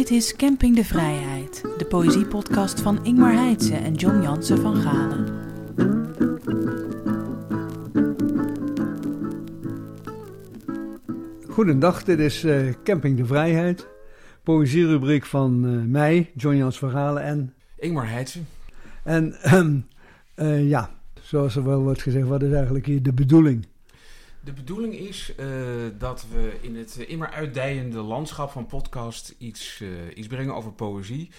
Dit is Camping de Vrijheid, de poëziepodcast van Ingmar Heitse en John Jansen van Galen. Goedendag, dit is uh, Camping de Vrijheid. Poëzierubriek van uh, mij, John Jans van Galen en... Ingmar Heitse. En uh, ja, zoals er wel wordt gezegd, wat is eigenlijk hier de bedoeling? De bedoeling is uh, dat we in het immer uitdijende landschap van podcast iets, uh, iets brengen over poëzie.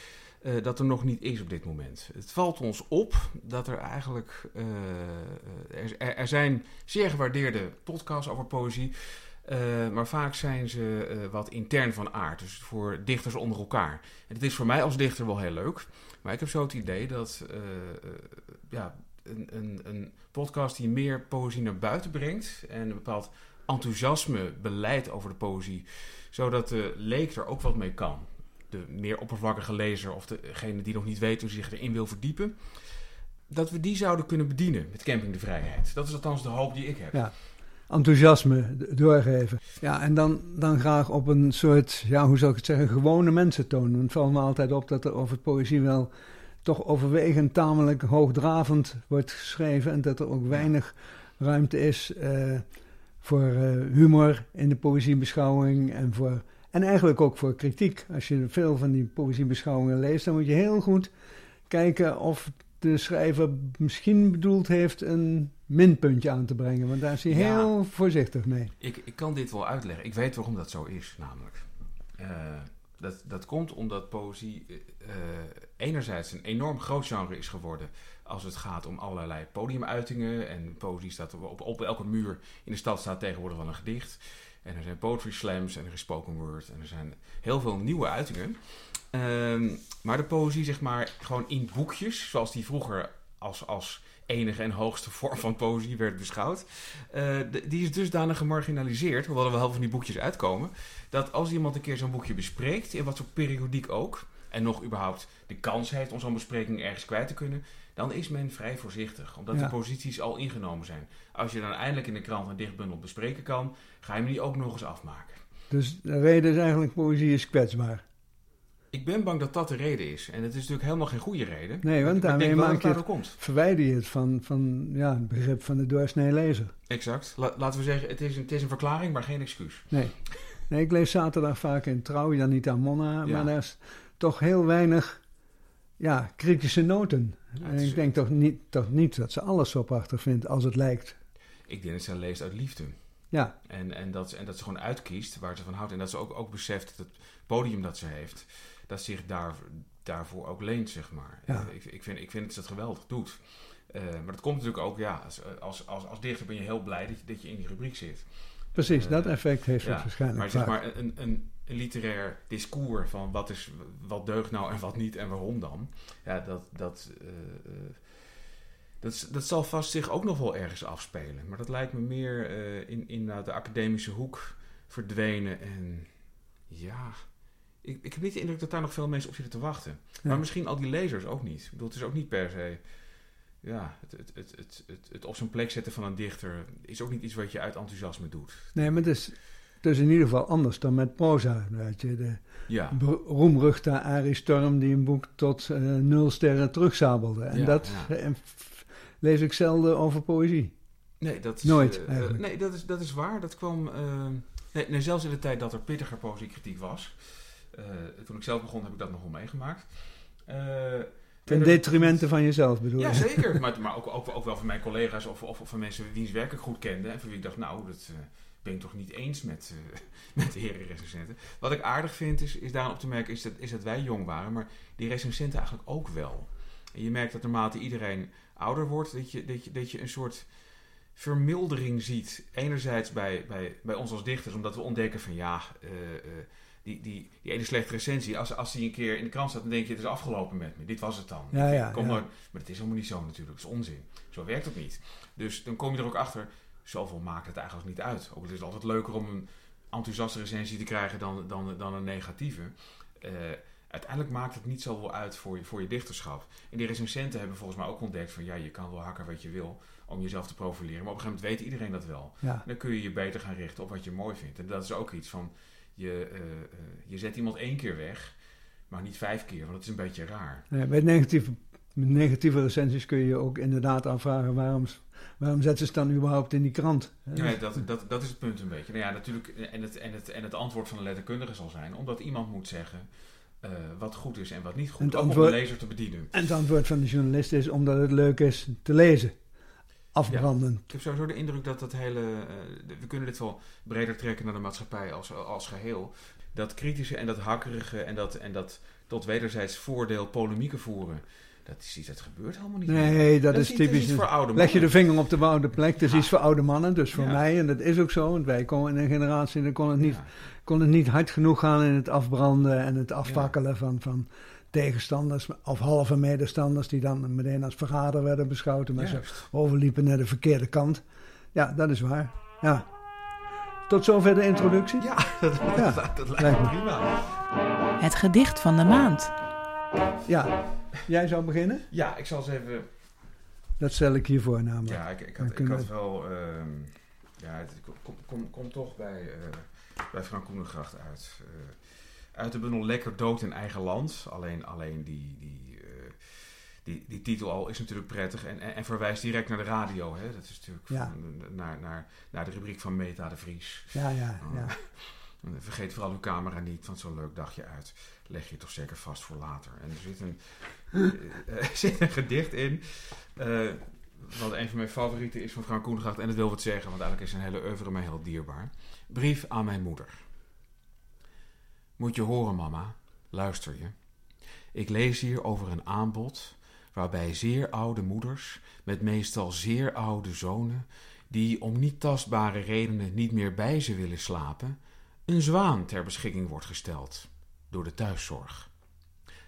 Dat er nog niet is op dit moment. Het valt ons op dat er eigenlijk. er, er, zijn zeer gewaardeerde podcasts over poëzie. maar vaak zijn ze wat intern van aard. Dus voor dichters onder elkaar. En het is voor mij als dichter wel heel leuk. Maar ik heb zo het idee dat. ja, een, een, een podcast die meer poëzie naar buiten brengt en een bepaald enthousiasme beleid over de poëzie, zodat de leek er ook wat mee kan. De meer oppervlakkige lezer of degene die nog niet weet hoe zich erin wil verdiepen, dat we die zouden kunnen bedienen met Camping de Vrijheid. Dat is althans de hoop die ik heb. Ja, enthousiasme doorgeven. Ja, en dan, dan graag op een soort, ja, hoe zou ik het zeggen, gewone mensentoon. Het valt me altijd op dat er over poëzie wel toch overwegend tamelijk hoogdravend wordt geschreven en dat er ook weinig ruimte is uh, voor uh, humor in de poëziebeschouwing en, voor, en eigenlijk ook voor kritiek. Als je veel van die poëziebeschouwingen leest, dan moet je heel goed kijken of de schrijver misschien bedoeld heeft een minpuntje aan te brengen, want daar is hij ja, heel voorzichtig mee. Ik, ik kan dit wel uitleggen. Ik weet waarom dat zo is, namelijk. Uh, dat, dat komt omdat poëzie uh, enerzijds een enorm groot genre is geworden als het gaat om allerlei podiumuitingen. En poëzie staat op, op elke muur in de stad staat tegenwoordig wel een gedicht. En er zijn poetry slams en er is spoken word en er zijn heel veel nieuwe uitingen. Um, maar de poëzie, zeg maar, gewoon in boekjes, zoals die vroeger als, als enige en hoogste vorm van poëzie werd beschouwd. Uh, die is dusdanig gemarginaliseerd, hoewel er wel heel veel van die boekjes uitkomen, dat als iemand een keer zo'n boekje bespreekt, in wat voor periodiek ook, en nog überhaupt de kans heeft om zo'n bespreking ergens kwijt te kunnen, dan is men vrij voorzichtig, omdat ja. de posities al ingenomen zijn. Als je dan eindelijk in de krant een dichtbundel bespreken kan, ga je hem die ook nog eens afmaken. Dus de reden is eigenlijk, poëzie is kwetsbaar. Ik ben bang dat dat de reden is. En het is natuurlijk helemaal geen goede reden. Nee, want daarmee maak je het, komt. verwijder je het van, van ja, het begrip van de doorsnee lezer. Exact. La, laten we zeggen, het is, een, het is een verklaring, maar geen excuus. Nee. Nee, ik lees zaterdag vaak in Trouw, Janita Monna, ja. maar daar is toch heel weinig ja, kritische noten. Ja, en ik denk toch niet, toch niet dat ze alles zo prachtig vindt als het lijkt. Ik denk dat ze leest uit liefde. Ja. En, en, dat, en dat ze gewoon uitkiest waar ze van houdt. En dat ze ook, ook beseft dat het podium dat ze heeft dat zich daar, daarvoor ook leent, zeg maar. Ja. ik, ik, vind, ik vind dat ze dat geweldig doet. Uh, maar dat komt natuurlijk ook, ja, als, als, als, als dichter ben je heel blij dat je, dat je in die rubriek zit. Precies, dat effect heeft het waarschijnlijk. Maar zeg maar een, een, een literair discours van wat, is, wat deugt nou en wat niet en waarom dan. Ja, dat, dat, uh, dat, dat zal vast zich ook nog wel ergens afspelen. Maar dat lijkt me meer in, in de academische hoek verdwenen en ja ik, ik heb niet de indruk dat daar nog veel mensen op zitten te wachten. Ja. Maar misschien al die lezers ook niet. Ik bedoel, het is ook niet per se. Ja, het, het, het, het, het, het op zijn plek zetten van een dichter is ook niet iets wat je uit enthousiasme doet. Nee, maar het is, is in ieder geval anders dan met proza. Weet je, de ja. roemruchte Arie Storm die een boek tot uh, nul sterren terugzabelde. En Ja, dat ja. eh, lees ik zelden over poëzie. Nee, dat is, Nooit, eh, nee, dat is, dat is waar. Dat kwam. eh, nee, nee, zelfs in de tijd dat er pittiger poëziekritiek was. Eh, toen ik zelf begon, heb ik dat nog wel meegemaakt. Ten en detrimente van jezelf bedoel Ja, je? zeker. Maar, maar ook, ook, ook wel van mijn collega's of, of, of van mensen wiens werk ik goed kende. En van wie ik dacht, nou, dat eh, ben ik toch niet eens met, eh, met de heren recensenten. Wat ik aardig vind, is, is daaraan op te merken, is dat, is dat wij jong waren. Maar die recensenten eigenlijk ook wel. En je merkt dat naarmate iedereen ouder wordt, dat je, dat je, dat je een soort vermildering ziet. Enerzijds bij, bij, bij ons als dichters, omdat we ontdekken van ja, eh, die, die, die ene slechte recensie, als, als die een keer in de krant staat, dan denk je het is afgelopen met me. Dit was het dan. Ja, ja, Ik kom ja. nooit- maar het is helemaal niet zo natuurlijk. Het is onzin. Zo werkt het niet. Dus dan kom je er ook achter, zoveel maakt het eigenlijk niet uit. Ook het is altijd leuker om een enthousiaste recensie te krijgen dan, dan, dan een negatieve. Eh, uiteindelijk maakt het niet zoveel uit voor je, voor je dichterschap. En die recensenten hebben volgens mij ook ontdekt van ja, je kan wel hakken wat je wil om jezelf te profileren. Maar op een gegeven moment weet iedereen dat wel. Ja. Dan kun je je beter gaan richten op wat je mooi vindt. En dat is ook iets van, je, eh, eh, je zet iemand één keer weg. maar niet vijf keer, want dat is een beetje raar. Nee, bij negatieve, negatieve recensies kun je je ook inderdaad afvragen waarom, waarom zetten ze het dan überhaupt in die krant? Ja, dat, dat, dat is het punt een beetje. Nou ja, natuurlijk, en het, en, het, en het antwoord van de letterkundige zal zijn, omdat iemand moet zeggen uh, wat goed is en wat niet goed, antwoord, om de lezer te bedienen. En het antwoord van de journalist is omdat het leuk is te lezen. Afbranden. ik heb sowieso de indruk dat dat hele. Uh, we kunnen dit wel breder trekken naar de maatschappij als, als geheel. Dat kritische en dat hakkerige en dat, en dat tot wederzijds voordeel polemieken voeren. Dat is iets dat gebeurt helemaal niet. Nee, dat, is, typisch. Iets voor oude mannen. Leg je de vinger op de oude plek. Dat is iets voor oude mannen. Dus voor mij, en dat is ook zo. Want wij komen in een generatie. Dan kon het niet, kon het niet hard genoeg gaan in het afbranden en het afvakkelen van, van tegenstanders of halve medestanders. Die dan meteen als verrader werden beschouwd. Maar ze overliepen naar de verkeerde kant. Ja, dat is waar. Ja. Tot zover de introductie? Ja, dat, ja, dat lijkt me prima. Het gedicht van de maand. Ja, jij zou beginnen? Ja, ik zal eens even... Dat stel ik hiervoor namelijk. Ja, ik, ik, had, ik had wel... Uh, ja, het komt kom, kom toch bij, uh, bij Frank Koenengracht uit. Uh, uit de bundel Lekker dood in eigen land. Alleen, alleen die, die, uh, die, die titel al is natuurlijk prettig en, en, en, verwijst direct naar de radio. Hè? Dat is natuurlijk ja. van, naar, naar, naar de rubriek van Meta de Vries. Ja, ja, ja. Vergeet vooral uw camera niet, want zo'n leuk dagje uit leg je toch zeker vast voor later. En er zit een, uh, zit een gedicht in, wat een van mijn favorieten is van Frank Koengracht. En dat wil wat zeggen, want eigenlijk is zijn hele oeuvre mij heel dierbaar. Brief aan mijn moeder. Moet je horen, mama, luister je. Ik lees hier over een aanbod waarbij zeer oude moeders met meestal zeer oude zonen, die om niet tastbare redenen niet meer bij ze willen slapen, een zwaan ter beschikking wordt gesteld door de thuiszorg.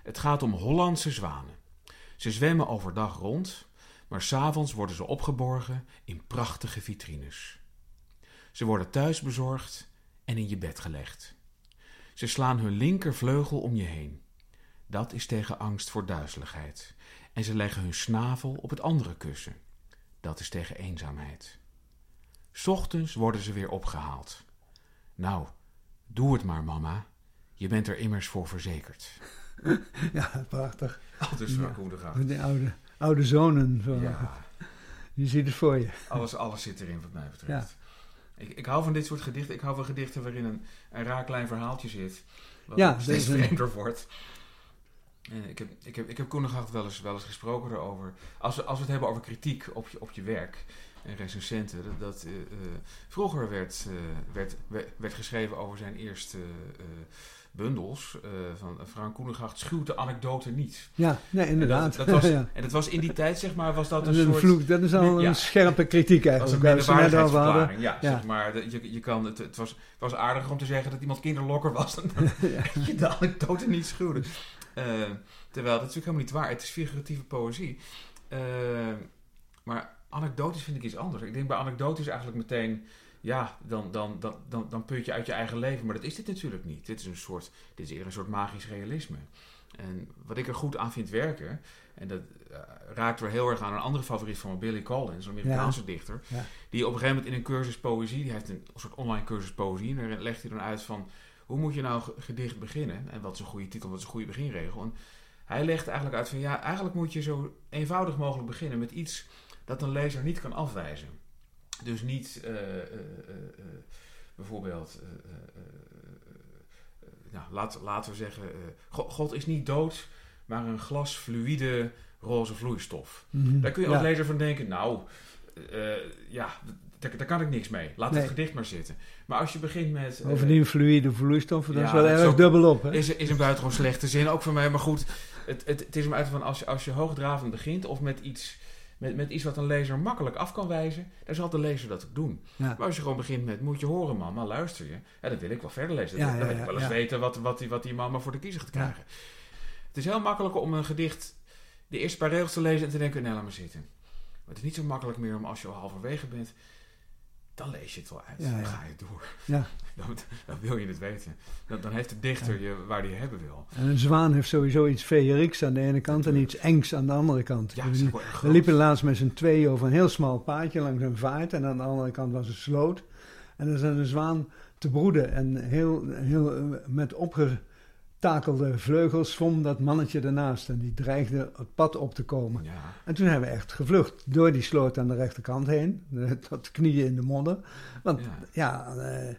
Het gaat om Hollandse zwanen. Ze zwemmen overdag rond, maar s'avonds worden ze opgeborgen in prachtige vitrines. Ze worden thuis bezorgd en in je bed gelegd. Ze slaan hun linkervleugel om je heen. Dat is tegen angst voor duizeligheid. En ze leggen hun snavel op het andere kussen. Dat is tegen eenzaamheid. Ochtends worden ze weer opgehaald. Nou, doe het maar, mama. Je bent er immers voor verzekerd. ja, prachtig. Altijd zo ja. De oude, oude zonen. Zo. Ja. Je ziet het voor je. Alles, alles zit erin wat mij betreft. Ja. Ik, ik hou van dit soort gedichten. Ik hou van gedichten waarin een, een raar klein verhaaltje zit. Wat ja, steeds vreemder wordt. En ik heb, ik heb, ik heb Koenighacht wel eens, wel eens gesproken erover. Als we, als we het hebben over kritiek op je, op je werk en recensenten. Dat, dat uh, vroeger werd, uh, werd, werd, geschreven over zijn eerste bundels uh, van Frank Koenengracht schuwt de anekdote niet. Ja, nee, inderdaad. Dat, dat was, En dat was in die tijd, zeg maar, was dat een, een soort... Vloek, dat is al een scherpe kritiek eigenlijk. Dat was een minderwaardigheidsverklaring, ja, ja. Zeg maar. Je, je kan, het, het, was, was aardiger om te zeggen dat iemand kinderlokker was dan dat je de anekdote niet schuwde. Uh, terwijl, dat is natuurlijk helemaal niet waar. Het is figuratieve poëzie. Uh, maar anekdotisch vind ik iets anders. Ik denk bij anekdotisch eigenlijk meteen ja, dan, dan, dan, dan, dan put je uit je eigen leven. Maar dat is dit natuurlijk niet. Dit is een soort, dit is eerder een soort magisch realisme. En wat ik er goed aan vind werken, en dat uh, raakt er heel erg aan een andere favoriet van me, Billy Collins, een Amerikaanse dichter, die op een gegeven moment in een cursus poëzie, die heeft een soort online cursus poëzie, en daar legt hij dan uit van, hoe moet je nou gedicht beginnen? En wat is een goede titel, wat is een goede beginregel? En hij legt eigenlijk uit van, ja, eigenlijk moet je zo eenvoudig mogelijk beginnen met iets dat een lezer niet kan afwijzen. Dus niet uh, uh, bijvoorbeeld, nou, laat, laten we zeggen, God, God, is niet dood, maar een glas fluïde roze vloeistof. Mm Daar kun je als lezer van denken, nou, ja, daar, daar, kan ik niks mee. Laat het gedicht maar zitten. Maar als je begint met... Uh, Bovendien fluïde vloeistof, dat is wel erg dubbel op. Hè? Is, is een buitengewoon slechte zin, ook voor mij. Maar goed, het, het, het is hem uit van als je, als je hoogdravend begint of met iets met, met iets wat een lezer makkelijk af kan wijzen, dan zal de lezer dat ook doen. Maar als je gewoon begint met, moet je horen mama, luister je. Ja, dan wil ik wel verder lezen. dan wil ik wel eens weten wat, wat, die, wat die mama voor de kiezer gaat krijgen. Het is heel makkelijk om een gedicht de eerste paar regels te lezen en te denken, nee, laat maar zitten. Maar het is niet zo makkelijk meer om als je al halverwege bent, dan lees je het wel uit. dan ga je door. Ja. Dan, dan, wil je het weten. Dan, dan heeft de dichter je waar hij je hebben wil. En een zwaan heeft sowieso iets feeriks aan de ene kant en iets engs aan de andere kant. Ja, we liepen laatst met z'n tweeën over een heel smal paadje langs een vaart. En aan de andere kant was een sloot. En er zat een zwaan te broeden. En heel, heel met opge takelde vleugels zwom dat mannetje ernaast en die dreigde het pad op te komen. Ja. En toen hebben we echt gevlucht door die sloot aan de rechterkant heen, eh, tot knieën in de modder. Want Ja. ja, eh,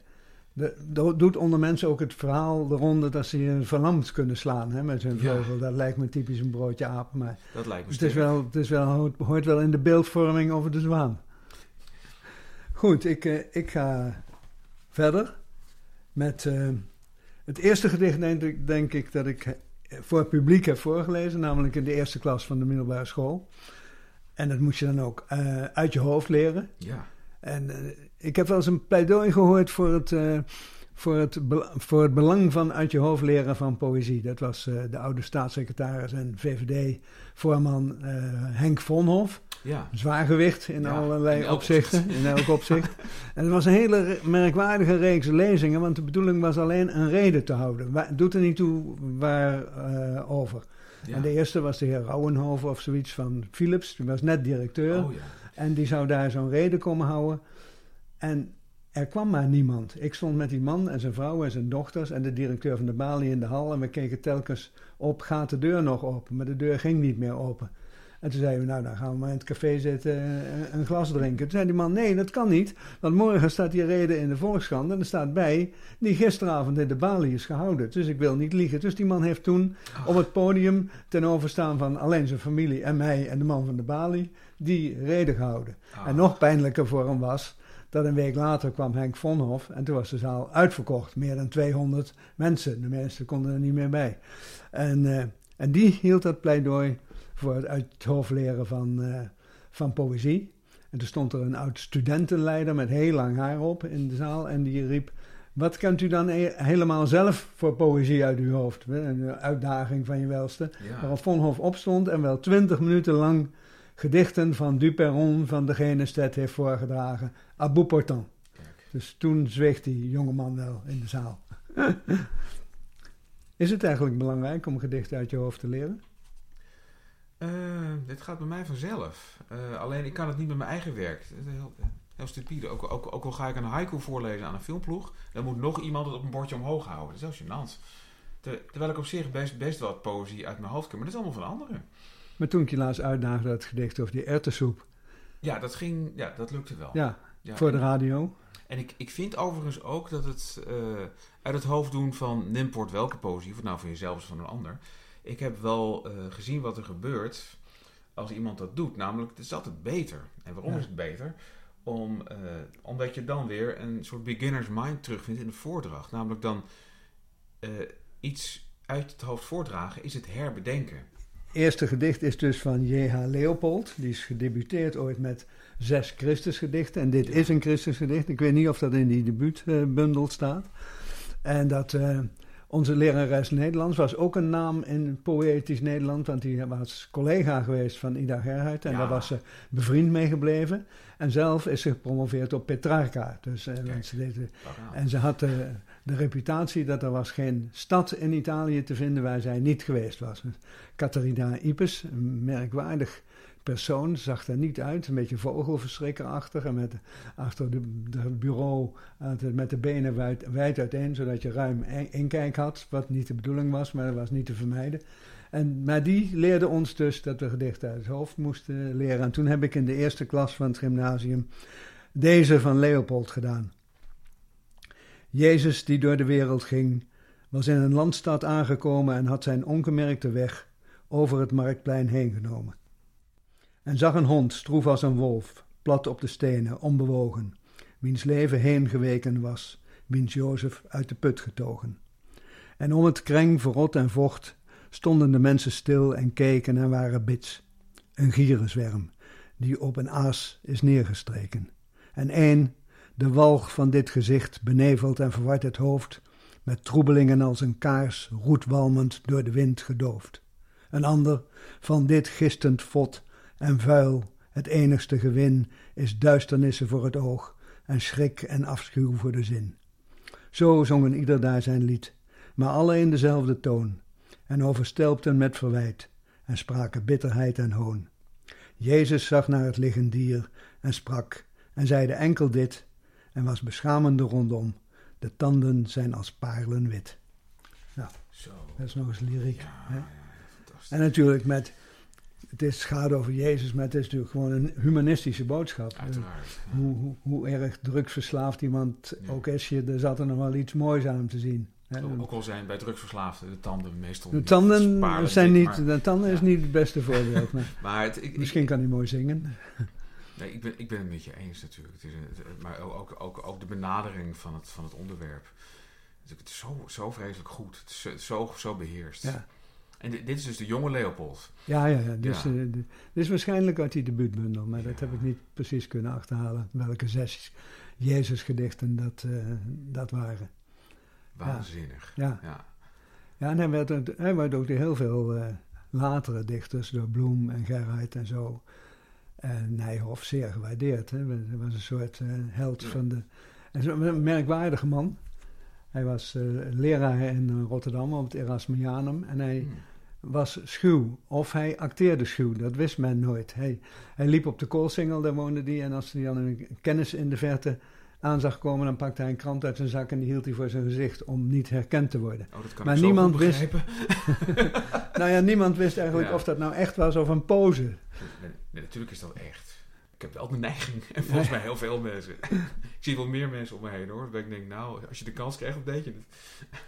de, do- doet onder mensen ook het verhaal de ronde dat ze je verlamd kunnen slaan hè, met hun Ja. vleugel. Dat lijkt me typisch een broodje aap, maar Dat lijkt me het, is wel, het is wel, hoort, hoort wel in de beeldvorming over de zwaan. Goed, ik, eh, ik ga verder met het eerste gedicht, denk ik, denk ik dat ik voor het publiek heb voorgelezen, namelijk in de eerste klas van de middelbare school. En dat moet je dan ook eh, uit je hoofd leren. Ja. En eh, ik heb wel eens een pleidooi gehoord voor het, eh, voor, het voor het belang van uit je hoofd leren van poëzie. Dat was de oude staatssecretaris en VVD-voorman Henk Vonhof. Ja. Een zwaargewicht in Ja, allerlei in opzichten. In elk opzicht. en het was een hele merkwaardige reeks lezingen, want de bedoeling was alleen een reden te houden. Wa- doet er niet toe waarover. over. Ja. En de eerste was de heer Rauwenhoven of zoiets van Philips. Die was net directeur. Oh ja. En die zou daar zo'n reden komen houden. En er kwam maar niemand. Ik stond met die man en zijn vrouw en zijn dochters en de directeur van de balie in de hal. En we keken telkens op, gaat de deur nog open? Maar de deur ging niet meer open. En toen zeiden we, nou dan gaan we maar in het café zitten en een glas drinken. Toen zei die man, nee dat kan niet. Want morgen staat die reden in de Volkskrant en er staat bij... die gisteravond in de balie is gehouden. Dus ik wil niet liegen. Dus die man heeft toen op het podium ten overstaan van alleen zijn familie en mij en de man van de balie... die reden gehouden. En nog pijnlijker voor hem was dat een week later kwam Henk Vonhof en toen was de zaal uitverkocht. Meer dan 200 mensen. De meesten konden er niet meer bij. En, eh, en die hield dat pleidooi voor het uit het hoofd leren van, eh, van poëzie. En toen stond er een oud studentenleider met heel lang haar op in de zaal en die riep... Wat kent u dan e- helemaal zelf voor poëzie uit uw hoofd? Een uitdaging van je welste. Ja. Waarop Vonhof opstond en wel twintig minuten lang gedichten van Duperron van de Genestet heeft voorgedragen. à bout portant. Dus toen zweeg die jongeman wel in de zaal. Is het eigenlijk belangrijk om gedichten uit je hoofd te leren? Eh, dit gaat bij mij vanzelf. Eh, alleen ik kan het niet met mijn eigen werk. Heel, heel stupide. Ook, ook, ook al ga ik een haiku voorlezen aan een filmploeg, dan moet nog iemand het op een bordje omhoog houden. Dat is heel gênant. Ter- terwijl ik op zich best, best wat poëzie uit mijn hoofd kan, maar dat is allemaal van anderen. Maar toen ik je laatst uitdaagde dat gedicht over die erwtensoep. Ja, dat ging, ja, dat lukte wel. Ja, Ja, voor de radio. En ik, ik vind overigens ook dat het eh, uit het hoofd doen van Nimport welke poëzie, of het nou van jezelf is of van een ander. Ik heb wel eh, gezien wat er gebeurt als iemand dat doet. Namelijk, het is altijd beter. En waarom Ja. is het beter? Om, eh, omdat je dan weer een soort beginner's mind terugvindt in de voordracht. Namelijk dan eh, iets uit het hoofd voordragen is het herbedenken. eerste gedicht is dus van J.H. Leopold. Die is gedebuteerd ooit met zes Christusgedichten. En dit Ja. is een Christusgedicht. Ik weet niet of dat in die debuutbundel staat. En dat onze lerares Nederlands was ook een naam in poëtisch Nederland. Want die was collega geweest van Ida Gerhardt. En Ja. daar was ze bevriend mee gebleven. En zelf is ze gepromoveerd op Petrarca. Dus, eh, Kijk. want ze deed, Waaraan? en ze had eh, de reputatie dat er was geen stad in Italië te vinden waar zij niet geweest was. Catharina Ipes, een merkwaardig persoon, zag er niet uit. Een beetje vogelverschrikkerachtig en met achter de bureau met de benen wijd, wijd uiteen, zodat je ruim in- inkijk had, wat niet de bedoeling was, maar dat was niet te vermijden. En, maar die leerde ons dus dat we gedichten uit het hoofd moesten leren. En toen heb ik in de eerste klas van het gymnasium deze van Leopold gedaan. Jezus die door de wereld ging, was in een landstad aangekomen en had zijn ongemerkte weg over het marktplein heen genomen. En zag een hond, stroef als een wolf, plat op de stenen, onbewogen, wiens leven heengeweken was, wiens Jozef uit de put getogen. En om het kreng verrot en vocht stonden de mensen stil en keken en waren bits. Een gierenzwerm, die op een aas is neergestreken. En één, de walg van dit gezicht benevelt en verward het hoofd, met troebelingen als een kaars roetwalmend door de wind gedoofd. Een ander, van dit gistend vod en vuil, het enigste gewin, is duisternissen voor het oog en schrik en afschuw voor de zin. Zo zongen ieder daar zijn lied, maar alle in dezelfde toon, en overstelpten met verwijt, en spraken bitterheid en hoon. Jezus zag naar het liggend dier en sprak, en zeide enkel dit, en was beschamende rondom. De tanden zijn als paarlen wit. Nou, Zo. Dat is nog eens lyriek. Ja, hè? ja. En natuurlijk met, het is, gaat over Jezus, maar het is natuurlijk gewoon een humanistische boodschap. Uiteraard. ja. Hoe, hoe, hoe erg drugsverslaafd iemand Ja. ook is, je, er zat er nog wel iets moois aan hem te zien. Ook al zijn bij drugsverslaafden de tanden meestal De niet tanden spaarlijk zijn niet, maar- de tanden is niet het beste voorbeeld. Maar Maar het, ik, ik- misschien kan hij mooi zingen. Nee, ik ben, ik ben het met je eens natuurlijk. Het is een, maar ook, ook, ook de benadering van het, van het onderwerp. Het is zo, zo vreselijk goed. Het is zo, zo, zo beheerst. Ja, En dit, dit is dus de jonge Leopold. ja, ja. ja. Dus, Ja. eh, dit is waarschijnlijk uit die debuutbundel, maar dat heb ik niet precies kunnen achterhalen. Welke zes Jezusgedichten dat, eh, dat waren. Waanzinnig. Ja. Ja. Ja, en hij werd, ook- hij werd ook door heel veel eh, latere dichters, door Bloem en Gerheid en zo, en Nijhoff, zeer gewaardeerd. Hè. Hij was een soort eh, held van de... Een merkwaardige man. Hij was eh, leraar in eh, Rotterdam op het Erasmianum en hij Hm. Was schuw. Of hij acteerde schuw, dat wist men nooit. Hij, hij liep op de koolsingel, daar woonde hij. En als hij dan een kennis in de verte aan zag komen, dan pakte hij een krant uit zijn zak en die hield hij voor zijn gezicht om niet herkend te worden. Oh, dat kan Maar ik niemand wist-. Nou ja, niemand wist eigenlijk Ja. of dat nou echt was of een pose. Nee, nee, natuurlijk is dat echt. Ik heb wel de neiging. En volgens mij heel veel mensen. ik zie wel meer mensen om me heen hoor. Dat ik denk, nou, als je de kans krijgt, dan deed je het.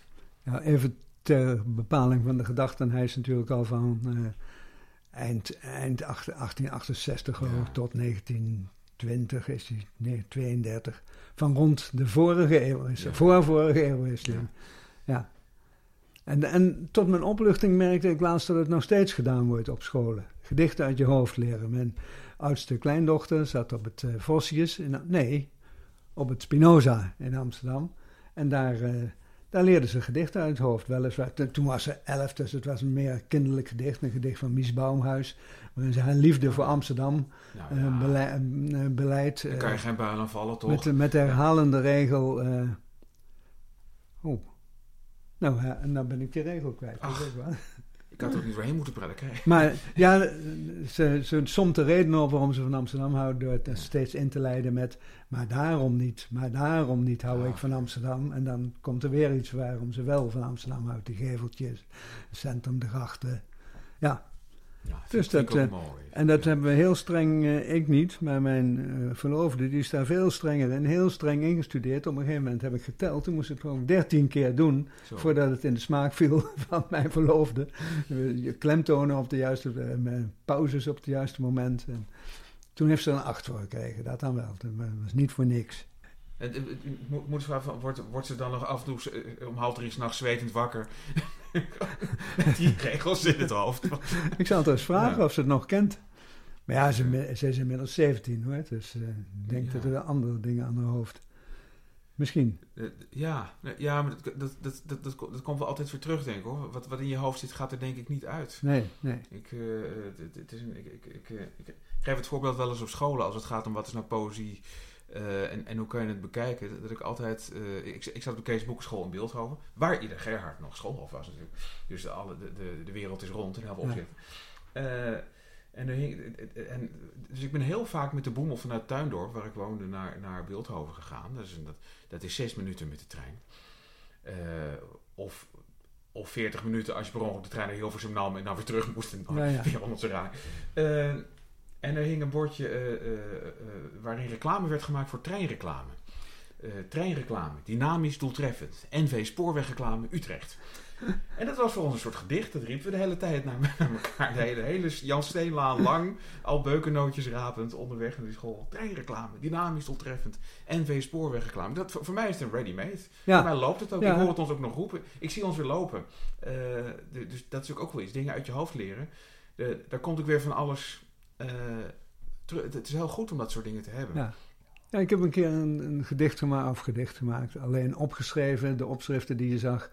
Ja, even ter bepaling van de gedachten. Hij is natuurlijk al van eh, eind, eind acht- 1868 geloof ik Ja. tot 1920 is hij, nee, 32. Van rond de vorige eeuw is Ja. voor vorige eeuw is hij. Ja. Ja. En, en tot mijn opluchting merkte ik laatst dat het nog steeds gedaan wordt op scholen. Gedichten uit je hoofd leren. Mijn oudste kleindochter zat op het eh Vossius, in, nee, op het Spinoza in Amsterdam. En daar, eh, daar leerde ze gedichten uit het hoofd. Weliswaar, toen was ze elf, dus het was een meer kinderlijk gedicht. Een gedicht van Mies Baumhuis. Waarin ze haar liefde voor Amsterdam Nou, eh, eh, beleidt. dan kan je eh, geen buil aan vallen, toch? met, met de herhalende regel. oh. Nou, dan ben ik die regel kwijt. dat Ach. weet ik wel. Ik had er niet doorheen moeten. Kijk. Maar ja, ze, ze somt de redenen op waarom ze van Amsterdam houdt door het steeds in te leiden met maar daarom niet, maar daarom niet hou ik van Amsterdam. En dan komt er weer iets waarom ze wel van Amsterdam houdt. Die geveltjes, het centrum, de grachten. Ja, Ja, Dus dat, eh, mooi. en dat hebben we heel streng, eh, ik niet, maar mijn eh, verloofde, die is daar veel strenger in, heel streng ingestudeerd. Op een gegeven moment heb ik geteld, toen moest ik het gewoon dertien keer doen Zo. voordat het in de smaak viel van mijn verloofde. Je klemtonen op de juiste, pauzes op het juiste moment. En toen heeft ze er een acht voor gekregen, dat dan wel. Dat was niet voor niks. En, moet, moet vragen, van, wordt, wordt ze dan nog af en toe om half drie s'nachts zwetend wakker? Die regels in het hoofd. Ik zal het eens vragen Ja. of ze het nog kent. Maar ja, ze, ze is inmiddels 17 hoor, dus eh, ik denk Ja. dat er andere dingen aan haar hoofd. Misschien. Eh, ja, nee, ja, maar dat, dat, dat, dat, dat, dat komt wel altijd weer terug, denk ik hoor. Wat, wat in je hoofd zit, gaat er denk ik niet uit. Nee, nee. Ik, eh, het, het is een, ik, ik, ik, eh, ik geef het voorbeeld wel eens op scholen als het gaat om wat is nou poëzie eh, en, en hoe kan je het bekijken. Dat ik altijd, eh, ik, ik zat op de Kees Boekenschool in Beeldhoven, waar ieder Gerhard nog schoolhof was natuurlijk. Dus de, alle, de, de, de wereld is rond in heel veel Ja. Eh, en, hing, en, dus ik ben heel vaak met de boemel vanuit Tuindorp, waar ik woonde, naar, naar Beeldhoven gegaan. Dat is, dat, dat is zes minuten met de trein. Of, of 40 minuten als je per ongeluk de trein naar Hilversum nam en dan weer terug moest. En dan Ja, ja. weer en er hing een bordje eh, eh, eh, waarin reclame werd gemaakt voor treinreclame. Treinreclame, dynamisch, doeltreffend. NV Spoorwegreclame Utrecht. En dat was voor ons een soort gedicht. Dat riepen we de hele tijd naar, naar elkaar. De hele, hele Jan Steenlaan lang, al beukennootjes rapend onderweg naar die school. Treinreclame, dynamisch, doeltreffend. NV Spoorwegreclame. Dat, voor, voor mij is het een ready-made. Voor Ja, mij loopt het ook. Ja. Ik hoor het ons ook nog roepen. Ik zie ons weer lopen. Dus dat is ook wel iets. Dingen uit je hoofd leren. Daar komt ook weer van alles eh. Het is heel goed om dat soort dingen te hebben. Ja. ja, ik heb een keer een, een gedicht gemaakt, of gedicht gemaakt, alleen opgeschreven, de opschriften die je zag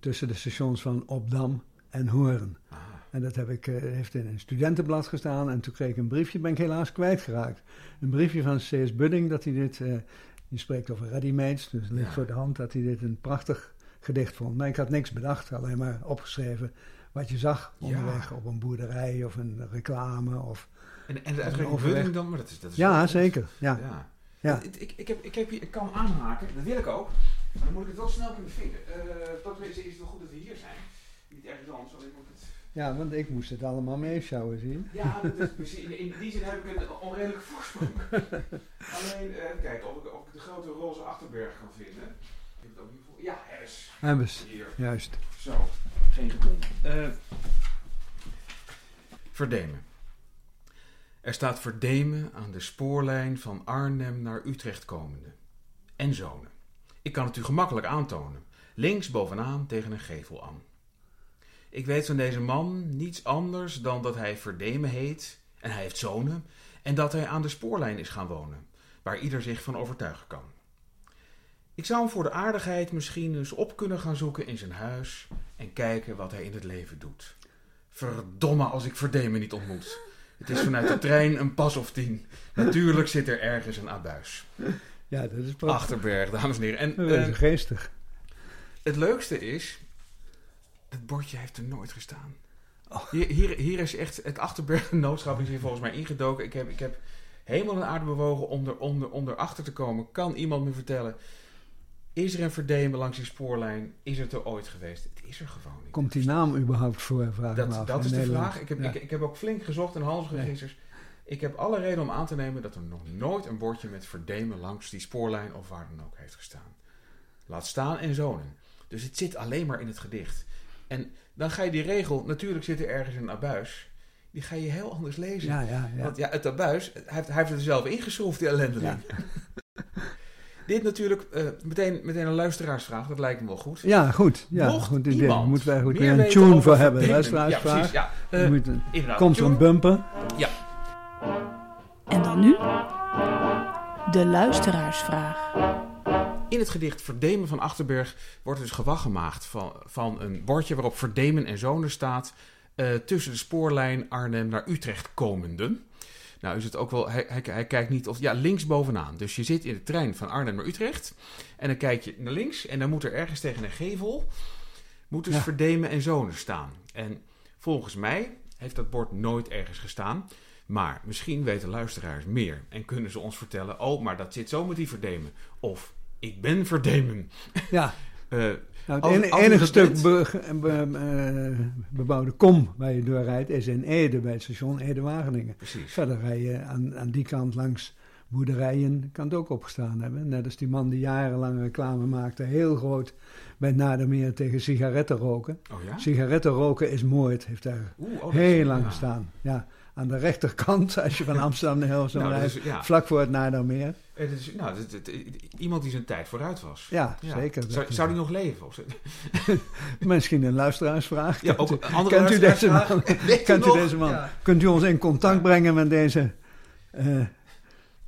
tussen de stations van Opdam en Hoorn. Ah, En dat heb ik, eh, heeft in een studentenblad gestaan. En toen kreeg ik een briefje, ben ik helaas kwijtgeraakt. Een briefje van C.S. Budding dat hij dit, eh die spreekt over ready-mates, dus het ligt Ja. voor de hand dat hij dit een prachtig gedicht vond. Maar ik had niks bedacht, alleen maar opgeschreven wat je zag onderweg op een boerderij of een reclame. Of... en, en de uitdrukking. Budding dan? Maar dat is, dat is Ja, zeker. Ja. Ja. Ik, ik, ik, heb, ik, heb hier, ik kan aanhaken, dat wil ik ook. Dan moet ik het wel snel kunnen vinden. Uh, dat is het wel goed dat we hier zijn. Niet ergens anders, alleen moet het... Ja, want ik moest het allemaal meeschouwen zien. Ja, dat is, in, in die zin heb ik een onredelijke voorsprong. alleen, uh, kijk, of ik, of ik de grote roze achterberg kan vinden. Ik heb het ook niet voor. Ja, Hebbes. Hebbes, juist. Zo, geen. Uh, verdemen. Er staat Verdemen aan de spoorlijn van Arnhem naar Utrecht komende. En zonen. Ik kan het u gemakkelijk aantonen. Links bovenaan tegen een gevel aan. Ik weet van deze man niets anders dan dat hij Verdemen heet en hij heeft zonen en dat hij aan de spoorlijn is gaan wonen, waar ieder zich van overtuigen kan. Ik zou hem voor de aardigheid misschien eens op kunnen gaan zoeken in zijn huis en kijken wat hij in het leven doet. Verdomme als ik Verdemen niet ontmoet. Het is vanuit de trein een pas of tien. Natuurlijk zit er ergens een abuis. Ja, dat is prachtig. Achterberg, dames en heren. En, dat is uh, geestig. Het leukste is, het bordje heeft er nooit gestaan. Oh. Hier, hier, hier, is echt het Achterberg-noodschap is hier volgens mij ingedoken. Ik heb, ik heb hemel en aarde bewogen om er, om, er, om erachter te komen. Kan iemand me vertellen is er een verdemen langs die spoorlijn? Is het er ooit geweest? Het is er gewoon niet. Komt die naam überhaupt voor? Vraag dat, dat is de vraag. Ik heb, ik, ik, heb ook flink gezocht in halsregisters. Nee. Ik heb alle reden om aan te nemen dat er nog nooit een bordje met verdemen langs die spoorlijn of waar dan ook heeft gestaan. Laat staan en zonen. Dus het zit alleen maar in het gedicht. En dan ga je die regel, natuurlijk zit er ergens een abuis. Die ga je heel anders lezen. Ja, ja, ja. Want ja, het abuis, hij heeft, hij heeft het er zelf ingeschroefd, die ellendeling. Dit natuurlijk uh, meteen, meteen een luisteraarsvraag, dat lijkt me wel goed. Ja, goed. Ja, Mocht goed idee. Moeten we eigenlijk weer een tune voor hebben. Luisteraarsvraag. Ja, precies, ja. Uh, komt zo'n bumper. Ja. En dan nu de luisteraarsvraag. In het gedicht Verdemen van Achterberg wordt dus gewag gemaakt van, van een bordje waarop Verdemen en Zonen staat uh, tussen de spoorlijn Arnhem naar Utrecht komenden. Nou is het ook wel, hij, hij, hij, kijkt niet of, ja, links bovenaan. Dus je zit in de trein van Arnhem naar Utrecht. En dan kijk je naar links en dan moet er ergens tegen een gevel, moet dus Verdemen en Zonen staan. En volgens mij heeft dat bord nooit ergens gestaan. Maar misschien weten luisteraars meer en kunnen ze ons vertellen: oh, maar dat zit zo met die Verdemen. Of ik ben Verdemen. Ja. uh, Nou, het enige stuk be, bebouwde kom waar je doorrijdt is in Ede, bij het station Ede-Wageningen. Verder rij je aan, aan die kant langs boerderijen, kan het ook opgestaan hebben. Net als die man die jarenlang reclame maakte, heel groot bij Nadermeer tegen sigaretten roken. Oh ja? Sigaretten roken is moord, heeft daar oh, heel lang gestaan. Ja aan de rechterkant, als je van Amsterdam naar Hilversum nou, rijdt, vlak voor het Naardermeer. Het is, nou, het, het, iemand die zijn tijd vooruit was. Ja, zeker. Zou, zou die nog leven? Of Misschien een luisteraarsvraag. Ja, ook u, kent u deze man? kent u deze man? Kunt u ons in contact brengen met deze uh,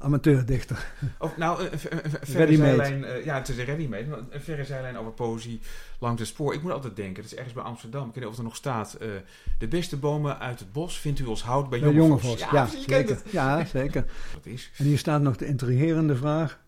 amateurdichter. Of, nou, een, verre zijlijn, uh, ja, het is een ready-made, een verre zijlijn over poëzie langs het spoor. Ik moet altijd denken, het is ergens bij Amsterdam, ik weet niet of er nog staat, uh, de beste bomen uit het bos vindt u als hout bij, bij Jongevos. Ja, ja, zeker. ja, zeker. Wat is. En hier staat nog de intrigerende vraag,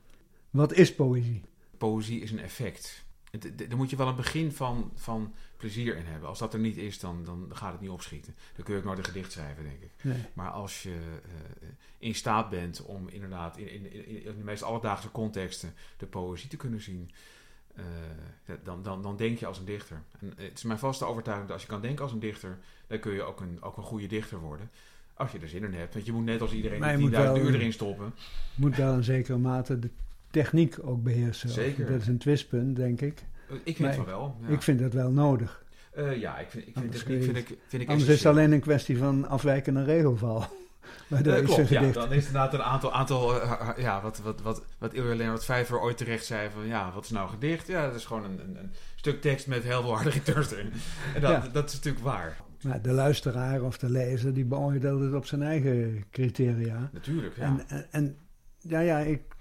wat is poëzie? Poëzie is een effect. Daar moet je wel een begin van, van plezier in hebben. Als dat er niet is, dan, dan gaat het niet opschieten. Dan kun je ook nooit een gedicht schrijven, denk ik. Nee. Maar als je uh, in staat bent om inderdaad in, in, in, in, de meest alledaagse contexten de poëzie te kunnen zien, uh, dan, dan, dan denk je als een dichter. En het is mijn vaste overtuiging dat als je kan denken als een dichter, dan kun je ook een, ook een goede dichter worden. Als je er zin in hebt. Want je moet net als iedereen 10.000 uur erin stoppen. moet wel in zekere mate de techniek ook beheersen. Zeker. Dat is een twistpunt, denk ik. Ik vind het wel. Ja. Ik vind dat wel nodig. Uh, ja, ik vind, ik vind, het, vind, ik, vind ik Anders is het alleen een kwestie van afwijkende regelval. Maar uh, klopt, ja, dan is inderdaad een aantal, aantal uh, ja, wat, wat, wat, wat wat Vijver ooit terecht zei van, ja, wat is nou gedicht? Ja, dat is gewoon een, een, een stuk tekst met heel veel harde returns erin. En dat, ja. dat is natuurlijk waar. Maar de luisteraar of de lezer, die beoordeelt het op zijn eigen criteria. Natuurlijk, ja. En, en, en ja, ja, ik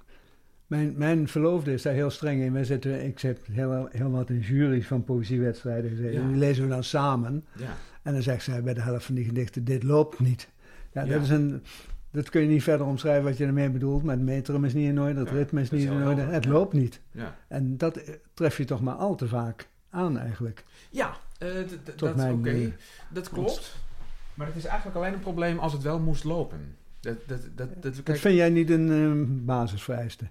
mijn, mijn verloofde is daar heel streng in. Wij zitten, ik heb heel, heel wat in jury's van poëziewedstrijden gezeten. En die lezen we dan samen. Ja. En dan zegt zij bij de helft van die gedichten, dit loopt niet. Ja, Dat, is een, dat kun je niet verder omschrijven wat je ermee bedoelt. Maar het metrum is niet in orde, het ritme is niet in orde. Het loopt niet. En dat tref je toch maar al te vaak aan eigenlijk. Ja, uh, dat oké. Eh, dat klopt. Maar het is eigenlijk alleen een probleem als het wel moest lopen. Dat, dat, dat, dat, kijk, vind jij niet een uh, basisvereiste?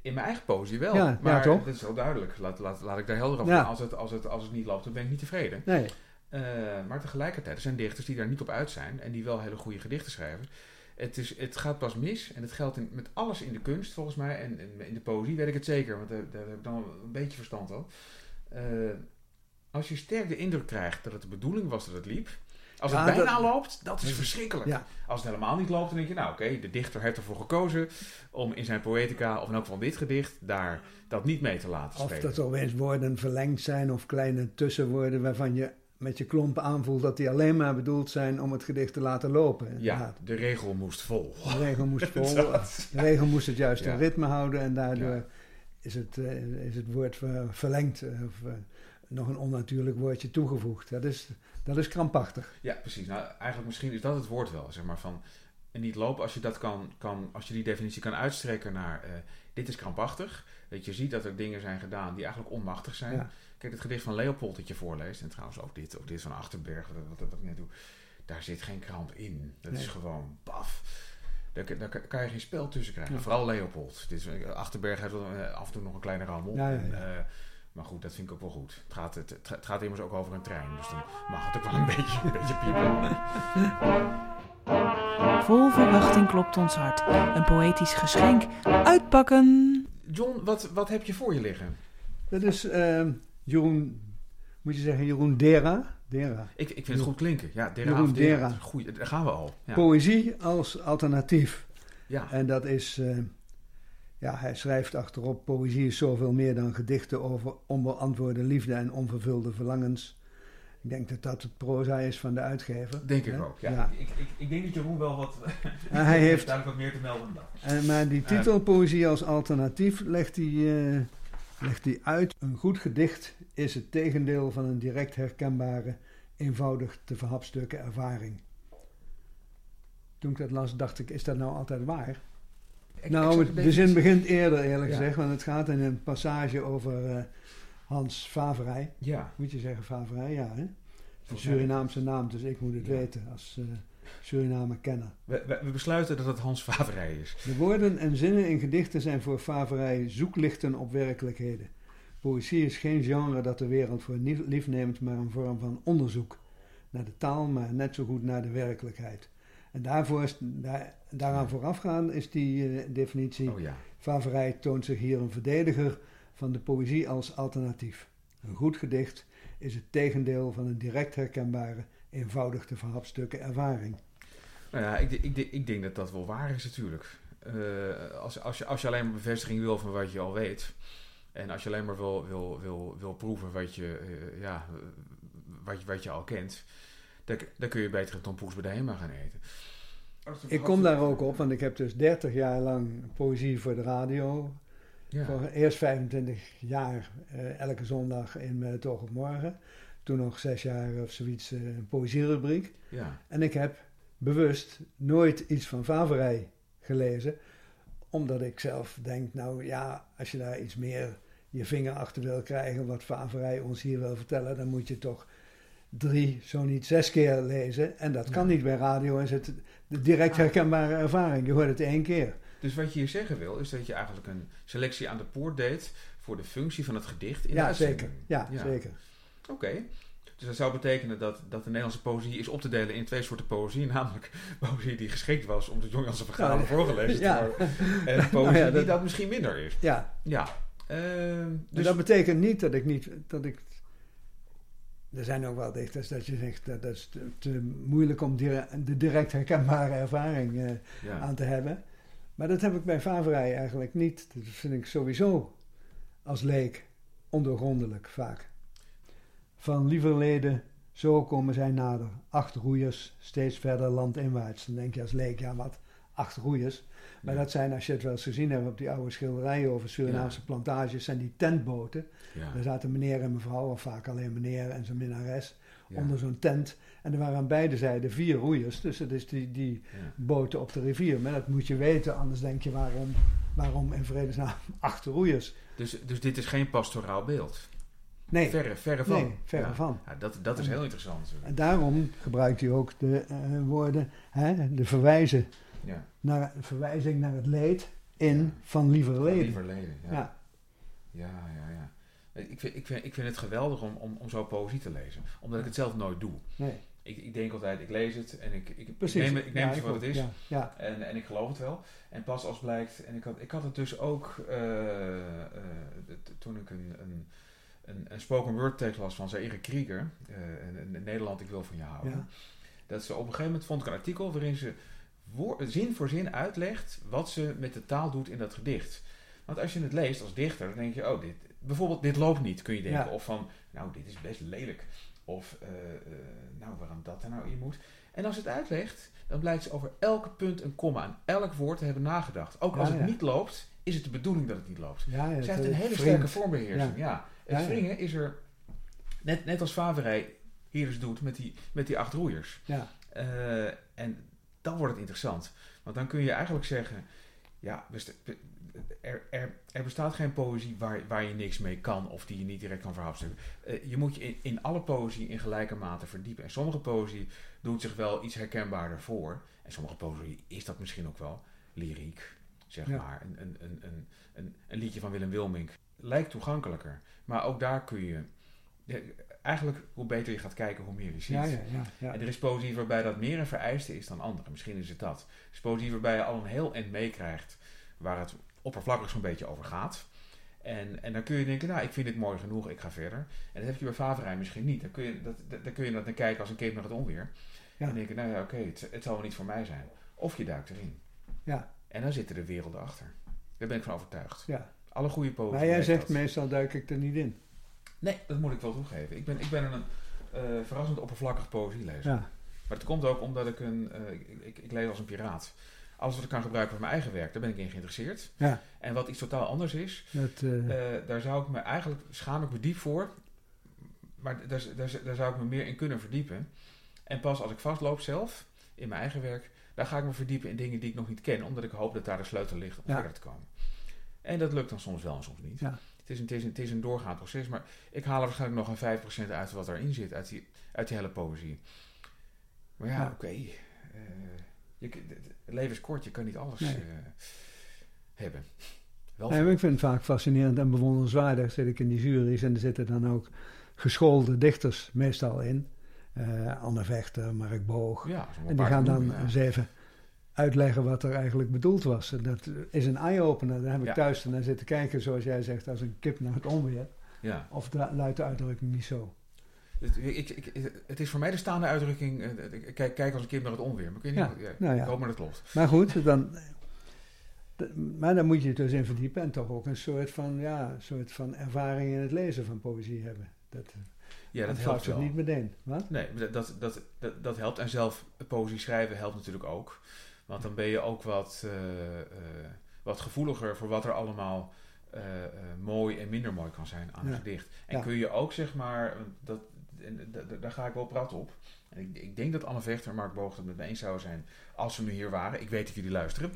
In mijn eigen poëzie wel. Ja, ja, maar toch? dat is wel duidelijk. Laat, laat, laat ik daar helder over Ja. Als het, als, het, als het niet loopt, dan ben ik niet tevreden. Nee. Eh, maar tegelijkertijd, er zijn dichters die daar niet op uit zijn en die wel hele goede gedichten schrijven. Het, is, het gaat pas mis en het geldt in, met alles in de kunst volgens mij en, en in de poëzie weet ik het zeker, want daar, daar heb ik dan een beetje verstand van. Eh, als je sterk de indruk krijgt dat het de bedoeling was dat het liep, als Ja, het bijna dat- loopt, dat is verschrikkelijk. Ja. Als het helemaal niet loopt, dan denk je, nou oké, de dichter heeft ervoor gekozen om in zijn poëtica, of in elk geval dit gedicht, daar dat niet mee te laten Of spelen. dat er opeens woorden verlengd zijn of kleine tussenwoorden waarvan je met je klompen aanvoelt dat die alleen maar bedoeld zijn om het gedicht te laten lopen. Ja, de regel moest vol. De regel moest vol. Dat- De regel moest het juiste ritme houden en daardoor is, het, eh, is het woord ver- verlengd eh, of eh, nog een onnatuurlijk woordje toegevoegd. Dat is, dat is krampachtig. Ja, precies. Nou, eigenlijk misschien is dat het woord wel, zeg maar, van niet lopen. Als je dat kan, kan als je die definitie kan uitstrekken naar eh, dit is krampachtig. Dat je ziet dat er dingen zijn gedaan die eigenlijk onmachtig zijn. Ja. Kijk, het gedicht van Leopold dat je voorleest, en trouwens ook dit, ook dit van Achterberg, wat, wat, wat ik net doe, daar zit geen kramp in. Dat is gewoon baf. Daar, daar kan- je geen spel tussen krijgen. Ja. Vooral Leopold. Dit is, Achterberg heeft eh, af en toe nog een kleine rammel. Ja, En. Maar goed, dat vind ik ook wel goed. Het gaat, het, het, gaat immers ook over een trein, dus dan mag het ook wel een beetje, een beetje piepen. Vol verwachting klopt ons hart. Een poëtisch geschenk. Uitpakken! John, wat, wat heb je voor je liggen? Dat is eh, Jeroen, moet je zeggen Jeroen Dera. Dera. Ik, ik vind het goed klinken. Ja, Dera Jeroen Dera. Dera. Goeie, daar gaan we al. Ja. Poëzie als alternatief. ja. En dat is, eh, ja, hij schrijft achterop: Poëzie is zoveel meer dan gedichten over onbeantwoorde liefde en onvervulde verlangens. Ik denk dat dat het proza is van de uitgever. Denk ik hè? ook. Ja. Ik, ik, ik denk dat Jeroen wel wat... Hij heeft, duidelijk wat meer te melden dan dat. en, maar die titel Poëzie als alternatief legt hij, eh, legt hij uit. Een goed gedicht is het tegendeel van een direct herkenbare, eenvoudig te verhapstukken ervaring. Toen ik dat las, dacht ik: is dat nou altijd waar? Ik- nou, ik het- de zin begint eerder, eerlijk Ja. gezegd, want het gaat in een passage over eh, Hans Faverij. Ja. Moet je zeggen Faverij, ja, hè? Een Surinaamse naam, dus ik moet het Ja. weten als eh Suriname kenner. We, we, we besluiten dat het Hans Faverij is. De woorden en zinnen in gedichten zijn voor Faverij zoeklichten op werkelijkheden. Poëzie is geen genre dat de wereld voor lief neemt, maar een vorm van onderzoek naar de taal, maar net zo goed naar de werkelijkheid. En daarvoor is, daar, daaraan voorafgaan is die eh, definitie. Oh ja. Faverij toont zich hier een verdediger van de poëzie als alternatief. Een goed gedicht is het tegendeel van een direct herkenbare, eenvoudig te verhapstukken ervaring. Nou ja, ik, ik, ik denk dat dat wel waar is natuurlijk. Eh, als, als, je, als je alleen maar bevestiging wil van wat je al weet... en als je alleen maar wil, wil, wil, wil proeven wat je, eh, ja, wat, je, wat je al kent... Dan, dan kun je beter een tompoes bij de HEMA gaan eten. Ik kom daar ook op, want ik heb dus 30 jaar lang poëzie voor de radio. Ja. Voor eerst 25 jaar eh, elke zondag in uh, het Oog op Morgen. Toen nog zes jaar of zoiets eh, een poëzierubriek. ja. En ik heb bewust nooit iets van Faverij gelezen. Omdat ik zelf denk, nou ja, als je daar iets meer je vinger achter wil krijgen... wat Faverij ons hier wil vertellen... dan moet je toch drie, zo niet zes keer lezen. En dat kan Ja. niet bij radio. Is het direct herkenbare ervaring. Je hoort het één keer. Dus wat je hier zeggen wil, is dat je eigenlijk een selectie aan de poort deed... voor de functie van het gedicht in Ja, zeker. Ja, Ja. zeker. Oké. Dus dat zou betekenen dat, dat de Nederlandse poëzie is op te delen in twee soorten poëzie. Namelijk poëzie die geschikt was om de Jongjanse verhalen Ja. voorgelezen te Ja. worden. En poëzie Nou ja, die dat- misschien minder is. Ja, Ja. Ehm, dus dus dat betekent niet dat ik niet... Dat ik, er zijn ook wel dichters dat je zegt... dat, dat is te, te moeilijk om dire- de direct herkenbare ervaring eh, ja. aan te hebben. Maar dat heb ik bij Faverij eigenlijk niet. Dat vind ik sowieso als leek ondoorgrondelijk vaak. Van lieverleden, zo komen zij nader. Acht roeiers, steeds verder landinwaarts. Dan denk je als leek, ja wat, acht roeiers. Maar dat zijn, als je het wel eens gezien hebt op die oude schilderijen over Surinaamse plantages, zijn die tentboten. Daar zaten meneer en mevrouw, of vaak alleen meneer en zijn minnares, onder zo'n tent. En er waren aan beide zijden vier roeiers. Dus dat is die, die boten op de rivier. Maar dat moet je weten, anders denk je waarom, waarom in vredesnaam acht roeiers. Dus, dus dit is geen pastoraal beeld. Nee, Verre, verre van. nee verre Ja. van. Ja, dat, dat is heel interessant. En daarom gebruikt hij ook de eh, woorden, hè, de verwijzen Ja. naar, verwijzing naar het leed in van lieverleden. Lieverleden, ja. Ja. Ja, ja, ja. Ik vind, ik vind, ik vind het geweldig om, om, om zo poëzie te lezen. Omdat ik het zelf nooit doe. Nee, Ik, ik denk altijd, ik lees het en ik, ik, ik neem, het- ik neem het voor wat het is. En, en ik geloof het wel. En pas als blijkt, en ik had, ik had het dus ook eh, eh, toen ik een, een, een, een spoken word tekst las van Zaire Krieger, eh, in, in Nederland, ik wil van je houden. Ja. Dat ze op een gegeven moment vond ik een artikel waarin ze zin voor zin uitlegt wat ze met de taal doet in dat gedicht. Want als je het leest als dichter, dan denk je, oh, dit, bijvoorbeeld dit loopt niet, kun je denken. Ja. Of van, nou, dit is best lelijk. Of, eh, eh, nou, waarom dat er nou in moet. En als het uitlegt, dan blijkt ze over elke punt een komma en elk woord te hebben nagedacht. Ook als het ja. niet loopt, is het de bedoeling dat het niet loopt. Ja, ja, Ze het, heeft een hele sterke vormbeheersing. Ja. Het wringen is er, net, net als Faverij hier eens doet met die, met die acht roeiers. Ja, Eh, en dan wordt het interessant. Want dan kun je eigenlijk zeggen, ja, er, er, er bestaat geen poëzie waar, waar je niks mee kan of die je niet direct kan verhapstukken. Eh, je moet je in, in alle poëzie in gelijke mate verdiepen. En sommige poëzie doet zich wel iets herkenbaarder voor. En sommige poëzie is dat misschien ook wel lyriek, zeg Ja. maar. Een, een, een, een, een, een liedje van Willem Wilmink lijkt toegankelijker. Maar ook daar kun je... Eigenlijk, hoe beter je gaat kijken, hoe meer je ziet. ja, ja, ja. En er is poëzie waarbij dat meer een vereiste is dan andere. Misschien is het dat. Er is poëzie waarbij je al een heel eind meekrijgt waar het oppervlakkig zo'n beetje over gaat. En, en dan kun je denken, nou, ik vind dit mooi genoeg, ik ga verder. En dat heb je bij Faverij misschien niet. Dan kun je, dat, dat- dan kun je dat naar kijken als een kip naar het onweer. En denken, nou ja, oké, het, het zal wel niet voor mij zijn. Of je duikt erin. Ja. En dan zitten er werelden achter. Daar ben ik van overtuigd. Ja. Alle goede poëzie. Maar jij zegt dat. meestal duik ik er niet in. Nee, dat moet ik wel toegeven. Ik ben, ik ben een eh, verrassend oppervlakkig poëzielezer. Ja, Maar het komt ook omdat ik een. eh, ik, ik, ik lees als een piraat. Alles wat ik kan gebruiken voor mijn eigen werk, daar ben ik in geïnteresseerd. ja. En wat iets totaal anders is, Dat, eh, daar zou ik me eigenlijk. schaam ik me diep voor. Maar daar, daar, daar zou ik me meer in kunnen verdiepen. En pas als ik vastloop zelf, in mijn eigen werk, daar ga ik me verdiepen in dingen die ik nog niet ken, omdat ik hoop dat daar de sleutel ligt om Ja. verder te komen. En dat lukt dan soms wel en soms niet. Ja. Het, is een, het, is een, het is een doorgaand proces, maar ik haal er waarschijnlijk nog een 5% uit wat erin zit, uit die, uit die hele poëzie. Maar ja, Ja. oké. eh, je k- het leven is kort, je kan niet alles Nee. eh, hebben. Wel nee, ik vind het vaak fascinerend en bewonderenswaardig. Zit ik in die jury's en er zitten dan ook geschoolde dichters meestal in. Eh Anne Vechter, Mark Boog. ja, En die gaan dan noemen, ja. eens even uitleggen wat er eigenlijk bedoeld was. En dat is een eye-opener. Dan heb ik Ja. thuis naar zitten kijken, zoals jij zegt, als een kip naar het onweer. Ja. Of luidt de uitdrukking niet zo. Het, ik, ik, het is voor mij de staande uitdrukking, eh, ik kijk, kijk als een kind naar het onweer. Maar weet niet, Ja, nou ja. ik hoop maar dat klopt. Maar goed, dan, maar dan moet je het dus in verdiepen en toch ook een soort van, ja, soort van ervaring in het lezen van poëzie hebben. Dat, Ja, dat dat helpt wel. niet meteen. Wat? Nee, dat, dat, dat, dat helpt. En zelf poëzie schrijven helpt natuurlijk ook. Want dan ben je ook wat, eh, eh, wat gevoeliger voor wat er allemaal eh, mooi en minder mooi kan zijn aan een gedicht. En kun je ook, zeg maar, dat, en daar ga ik wel prat op. En ik, ik denk dat Anne Vechter en Mark Boog het met me eens zouden zijn als ze nu hier waren. Ik weet dat jullie luisteren.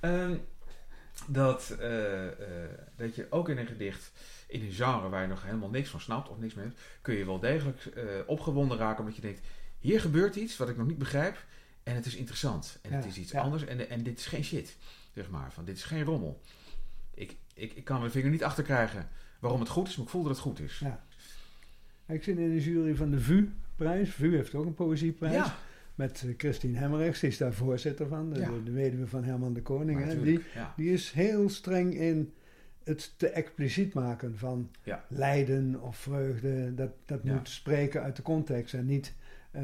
Ehm, dat, dat je ook in een gedicht, in een genre waar je nog helemaal niks van snapt of niks mee hebt, kun je wel degelijk opgewonden raken omdat je denkt, hier gebeurt iets wat ik nog niet begrijp en het is interessant. En het is iets ja. anders en, en dit is geen shit, zeg maar. Van, dit is geen rommel. Ik, ik, ik kan mijn vinger niet achter krijgen waarom het goed is, maar ik voel dat het goed is. Ja. Ik zit in de jury van de VU-prijs. VU heeft ook een poëzieprijs. Ja, Met eh, Christine Hemmerichs, die is daar voorzitter van. De, de weduwe van Herman de Koning. hè. Die, die is heel streng in het te expliciet maken van lijden of vreugde. Dat, dat moet spreken uit de context en niet, eh,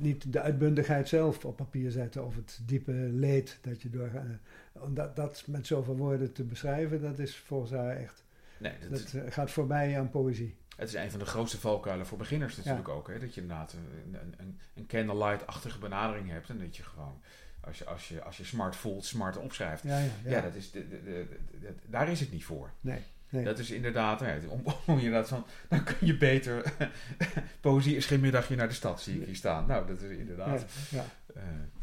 niet de uitbundigheid zelf op papier zetten of het diepe leed dat je door. eh, om dat, dat met zoveel woorden te beschrijven, dat is volgens haar echt. Nee, dat, Dat eh, gaat voorbij aan poëzie. Het is een van de grootste valkuilen voor beginners natuurlijk ook. Hè? Dat je inderdaad een, een, een, candlelight-achtige benadering hebt. En dat je gewoon, als je, als je, als je smart voelt, smart opschrijft. Ja, ja, Ja, ja. dat is de- de- daar is het niet voor. nee, nee. Dat is inderdaad, om, om inderdaad van, dan kun je beter, poëzie is geen middagje naar de stad, zie ik hier staan. Nou, dat is inderdaad, ja, ja. eh,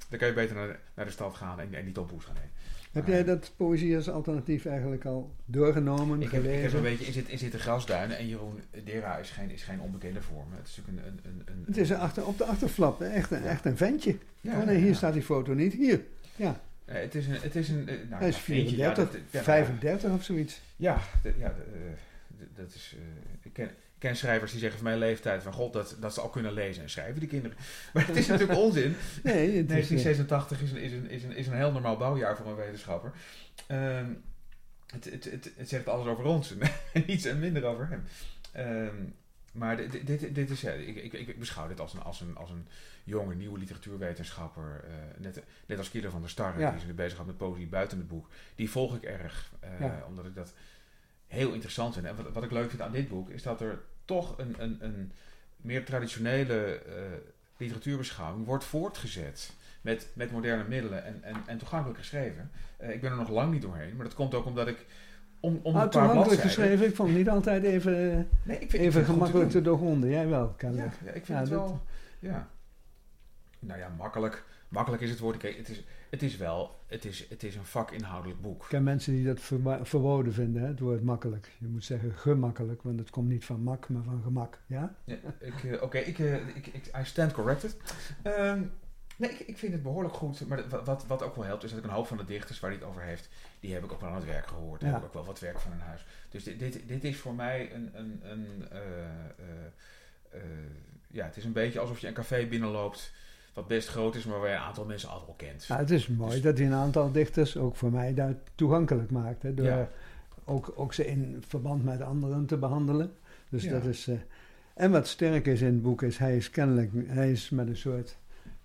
dan kan je beter naar de, naar de stad gaan en, en niet op Poes gaan heen. Heb jij dat poëzie als alternatief eigenlijk al doorgenomen, Ik heb, ik heb gelezen? een beetje in zitten, in zitten grasduinen en Jeroen Dera is geen, is geen onbekende voor me. Het is natuurlijk een... een, een, een Het is een achter, op de achterflap, echt een, Ja. echt een ventje. ja, oh nee, hier staat die foto niet. Hier. Ja, Eh, het is een... Het is een eh, nou, Hij is ja, vriendje, 34, ja, dat- ja, 35 of zoiets. Ja, ja eh, dat is... eh, ik ken, ik ken schrijvers die zeggen van mijn leeftijd van god, dat, dat ze al kunnen lezen en schrijven, die kinderen. Maar het is natuurlijk onzin. Nee, het is, eh, 1986 is een, is, een, is, een, is een heel normaal bouwjaar voor een wetenschapper. Ehm, het, het, het, het zegt alles over ons en niets en minder over hem. Ehm, maar dit, dit, dit is, eh, ik, ik, ik beschouw dit als een, als een, als een jonge, nieuwe literatuurwetenschapper. eh, net, net als Kieler van der Starre, Ja. die zich bezig gaat met poëzie buiten het boek. Die volg ik erg, eh, Ja. omdat ik dat heel interessant vind. En wat, wat ik leuk vind aan dit boek, is dat er toch een, een, een meer traditionele literatuurbeschouwing wordt voortgezet. Met, met moderne middelen en, en, en toegankelijk geschreven. Ik ben er nog lang niet doorheen, maar dat komt ook omdat ik om, om Ah, een paar toegankelijk bladzijden... geschreven. Ik vond het niet altijd even, Nee, ik vind, even gemakkelijk te te doorgronden. Jij wel, kennelijk. Ja, ja, ik vind Ja, het dat- wel... Ja. Nou ja, makkelijk. Makkelijk is het woord. Kijk, het is, het is wel... Het is, het is een vakinhoudelijk boek. Ik ken mensen die dat verboden vinden, hè, het woord makkelijk. Je moet zeggen gemakkelijk, want het komt niet van mak, maar van gemak. Ja? Ja, eh, Oké, ik, eh, ik, ik, I stand corrected. Ehm, nee, ik, ik vind het behoorlijk goed. Maar wat, wat, wat ook wel helpt, is dat ik een hoop van de dichters waar hij het over heeft, die heb ik ook wel aan het werk gehoord. Daar Ja. heb ik ook wel wat werk van in huis. Dus dit, dit, dit is voor mij een... een, een eh, eh, eh, ja, het is een beetje alsof je een café binnenloopt wat best groot is, maar waar je een aantal mensen al wel kent. Nou, het is mooi Dus- dat hij een aantal dichters, ook voor mij, daar toegankelijk maakt. Hè, door Ja. ook, ook ze in verband met anderen te behandelen. Dus Ja. dat is... en wat sterk is in het boek is, hij is kennelijk hij is met een soort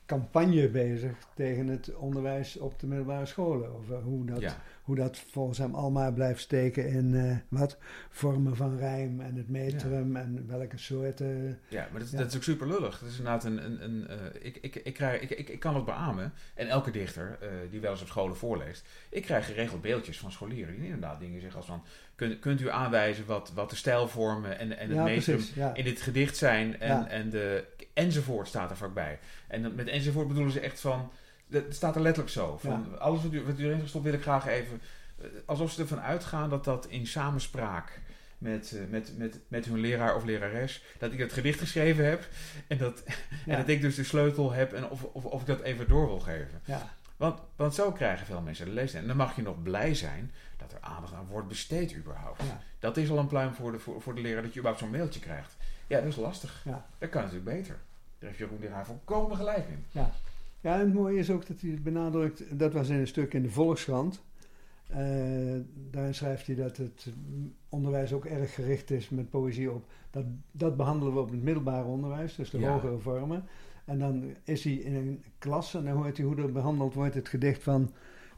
campagne bezig tegen het onderwijs op de middelbare scholen. Over hoe dat, ja. hoe dat volgens hem allemaal blijft steken in eh, wat vormen van rijm en het metrum en welke soorten. Ja, maar dat, Ja. dat is ook super lullig. Dat is inderdaad een. een, een eh, ik, ik, ik, krijg, ik, ik, ik kan het beamen. En elke dichter eh, die wel eens op scholen voorleest. Ik krijg geregeld beeldjes van scholieren die inderdaad dingen zeggen als van. Kunt, kunt u aanwijzen wat, wat de stijlvormen en, en het ja. Ja. in dit gedicht zijn. En, Ja. en de enzovoort staat er vaak bij. En met enzovoort bedoelen ze echt van. Het staat er letterlijk zo. Van, Alles wat u, wat u erin gestopt wil ik graag even. eh, alsof ze ervan uitgaan dat dat in samenspraak met, eh, met, met, met hun leraar of lerares. dat ik het gedicht geschreven heb. En dat, Ja. en dat ik dus de sleutel heb. en of, of, of ik dat even door wil geven. Ja. Want, want zo krijgen veel mensen de lezen. En dan mag je nog blij zijn dat er aandacht aan wordt besteed überhaupt. Ja. Dat is al een pluim voor de, voor, voor de leraar dat je überhaupt zo'n mailtje krijgt. Ja, dat is lastig. Ja. Dat kan natuurlijk beter. Daar heeft Jeroen Leraar volkomen gelijk in. Ja, en het mooie is ook dat hij het benadrukt, dat was in een stuk in de Volkskrant. Eh, daarin schrijft hij dat het onderwijs ook erg gericht is met poëzie op. Dat, dat behandelen we op het middelbare onderwijs, dus de Ja. hogere vormen. En dan is hij in een klas en dan hoort hij hoe er behandeld wordt het gedicht van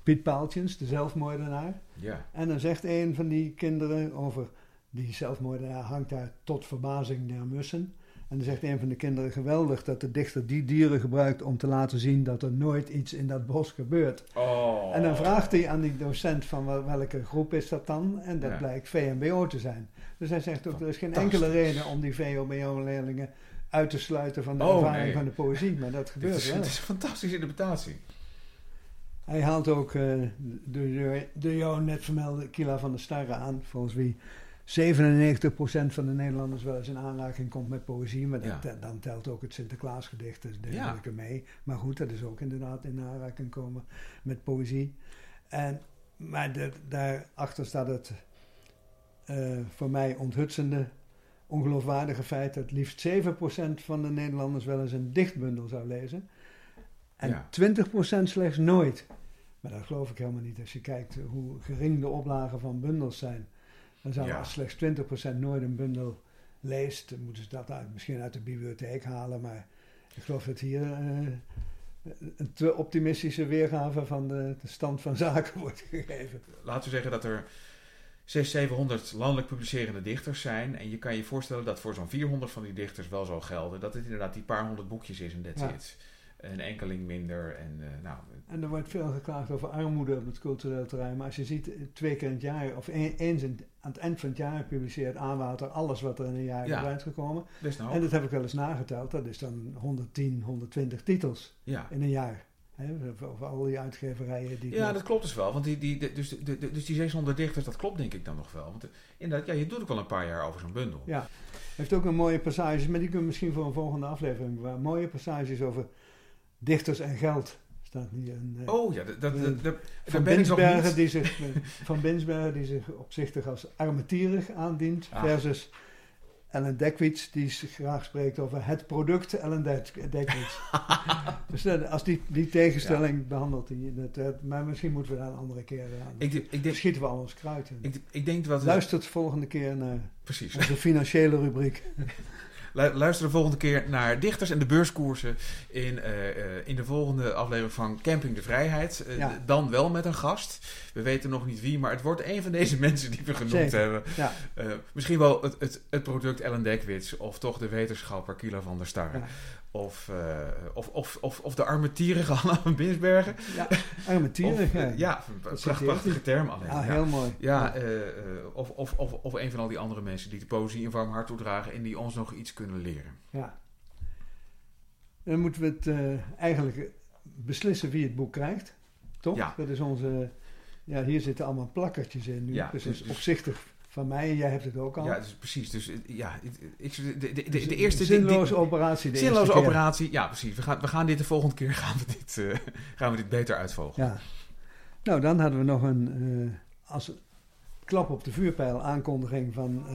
Piet Paaltjens, de zelfmoordenaar. Ja. En dan zegt een van die kinderen over die zelfmoordenaar hangt daar tot verbazing naar mussen. En dan zegt een van de kinderen geweldig dat de dichter die dieren gebruikt om te laten zien dat er nooit iets in dat bos gebeurt. Oh. En dan vraagt hij aan die docent van wel- welke groep is dat dan? En dat Ja. blijkt VMBO te zijn. Dus hij zegt ook, er is geen enkele reden om die VMBO-leerlingen uit te sluiten van de Oh, ervaring nee. van de poëzie. Maar dat gebeurt wel. het is een fantastische interpretatie. Hij haalt ook eh, de, de jou net vermelde Kila van der Starre aan, volgens wie 97% van de Nederlanders wel eens in aanraking komt met poëzie. Maar Ja. dat- dan telt ook het Sinterklaasgedicht dus Ja. dergelijke mee. Maar goed, dat is ook inderdaad in aanraking komen met poëzie. En, maar de, daarachter staat het eh, voor mij onthutsende, ongeloofwaardige feit dat liefst 7% van de Nederlanders wel eens een dichtbundel zou lezen. En Ja. 20% slechts nooit. Maar dat geloof ik helemaal niet. Als je kijkt hoe gering de oplagen van bundels zijn. Dan zou Ja. als slechts 20% nooit een bundel leest, dan moeten ze dat uit, misschien uit de bibliotheek halen. Maar ik geloof dat hier eh, een te optimistische weergave van de, de stand van zaken wordt gegeven. Laten we zeggen dat er 600, 700 landelijk publicerende dichters zijn. En je kan je voorstellen dat voor zo'n 400 van die dichters wel zou gelden. Dat het inderdaad die paar honderd boekjes is en that's Ja. Een enkeling minder. En eh, nou, En er wordt veel geklaagd over armoede op het cultureel terrein. Maar als je ziet, twee keer in het jaar, of een- eens in, aan het eind van het jaar publiceert Aanwater alles wat er in een jaar Ja. is uitgekomen. En dat heb ik wel eens nageteld. Dat is dan 110, 120 titels ja. in een jaar. Over, al die uitgeverijen die... Ja, dat klopt dus wel. Want die, die, dus, de, de- dus die 600 dichters, dat klopt denk ik dan nog wel. Want eh, inderdaad, ja, je doet ook wel een paar jaar over zo'n bundel. Ja. heeft ook een mooie passages, maar die kunnen we misschien voor een volgende aflevering bewaren. Mooie passages over dichters en geld staat hier een... eh, Oh ja, dat, dat, van ik nog Binsbergen die zich, van Binsbergen die zich opzichtig als armetierig aandient, Ah. versus Ellen Dekwits die zich graag spreekt over het product Ellen Dek- Dekwits. dus dat- als die, die tegenstelling behandelt hij, dat, dat- maar misschien moeten we daar een andere keer aan. Ik, ik, denk, schieten we al ons kruid in. ik, ik denk dat... Luister de volgende keer naar Precies. onze financiële rubriek. Lu- Luister de volgende keer naar Dichters en de beurskoersen in, eh, eh, in de volgende aflevering van Camping de Vrijheid. Eh, Ja. Dan wel met een gast. We weten nog niet wie, maar het wordt een van deze mensen die we genoemd Zeker. hebben. Ja, misschien wel het, het, het product Ellen Dekwits of toch de wetenschapper Kila van der Star. Of, eh, of, of, of, of de armetierige Anna van Binsbergen. ja. Of, ja. eh, ja, een pracht- prachtige term alleen. Ah, ja. heel mooi. Ja, eh, eh, of, of, of, of een van al die andere mensen die de poëzie een warm hart toedragen en die ons nog iets kunnen leren. Ja. Dan moeten we het eh, eigenlijk beslissen wie het boek krijgt. Toch? Ja. Dat is onze... Ja, hier zitten allemaal plakkertjes in nu. Ja, dus dus- dus- opzichtig van mij en jij hebt het ook al. Ja, dus precies. Dus eh, ja, ik, de, de, de, Dus de eerste... Zinloze die- operatie. De zinloze eerste keer. operatie. Ja, precies. We gaan, we gaan dit de volgende keer gaan we dit, eh, gaan we dit beter uitvogelen. Ja. Nou, dan hadden we nog een... eh, als klap op de vuurpijl aankondiging van eh,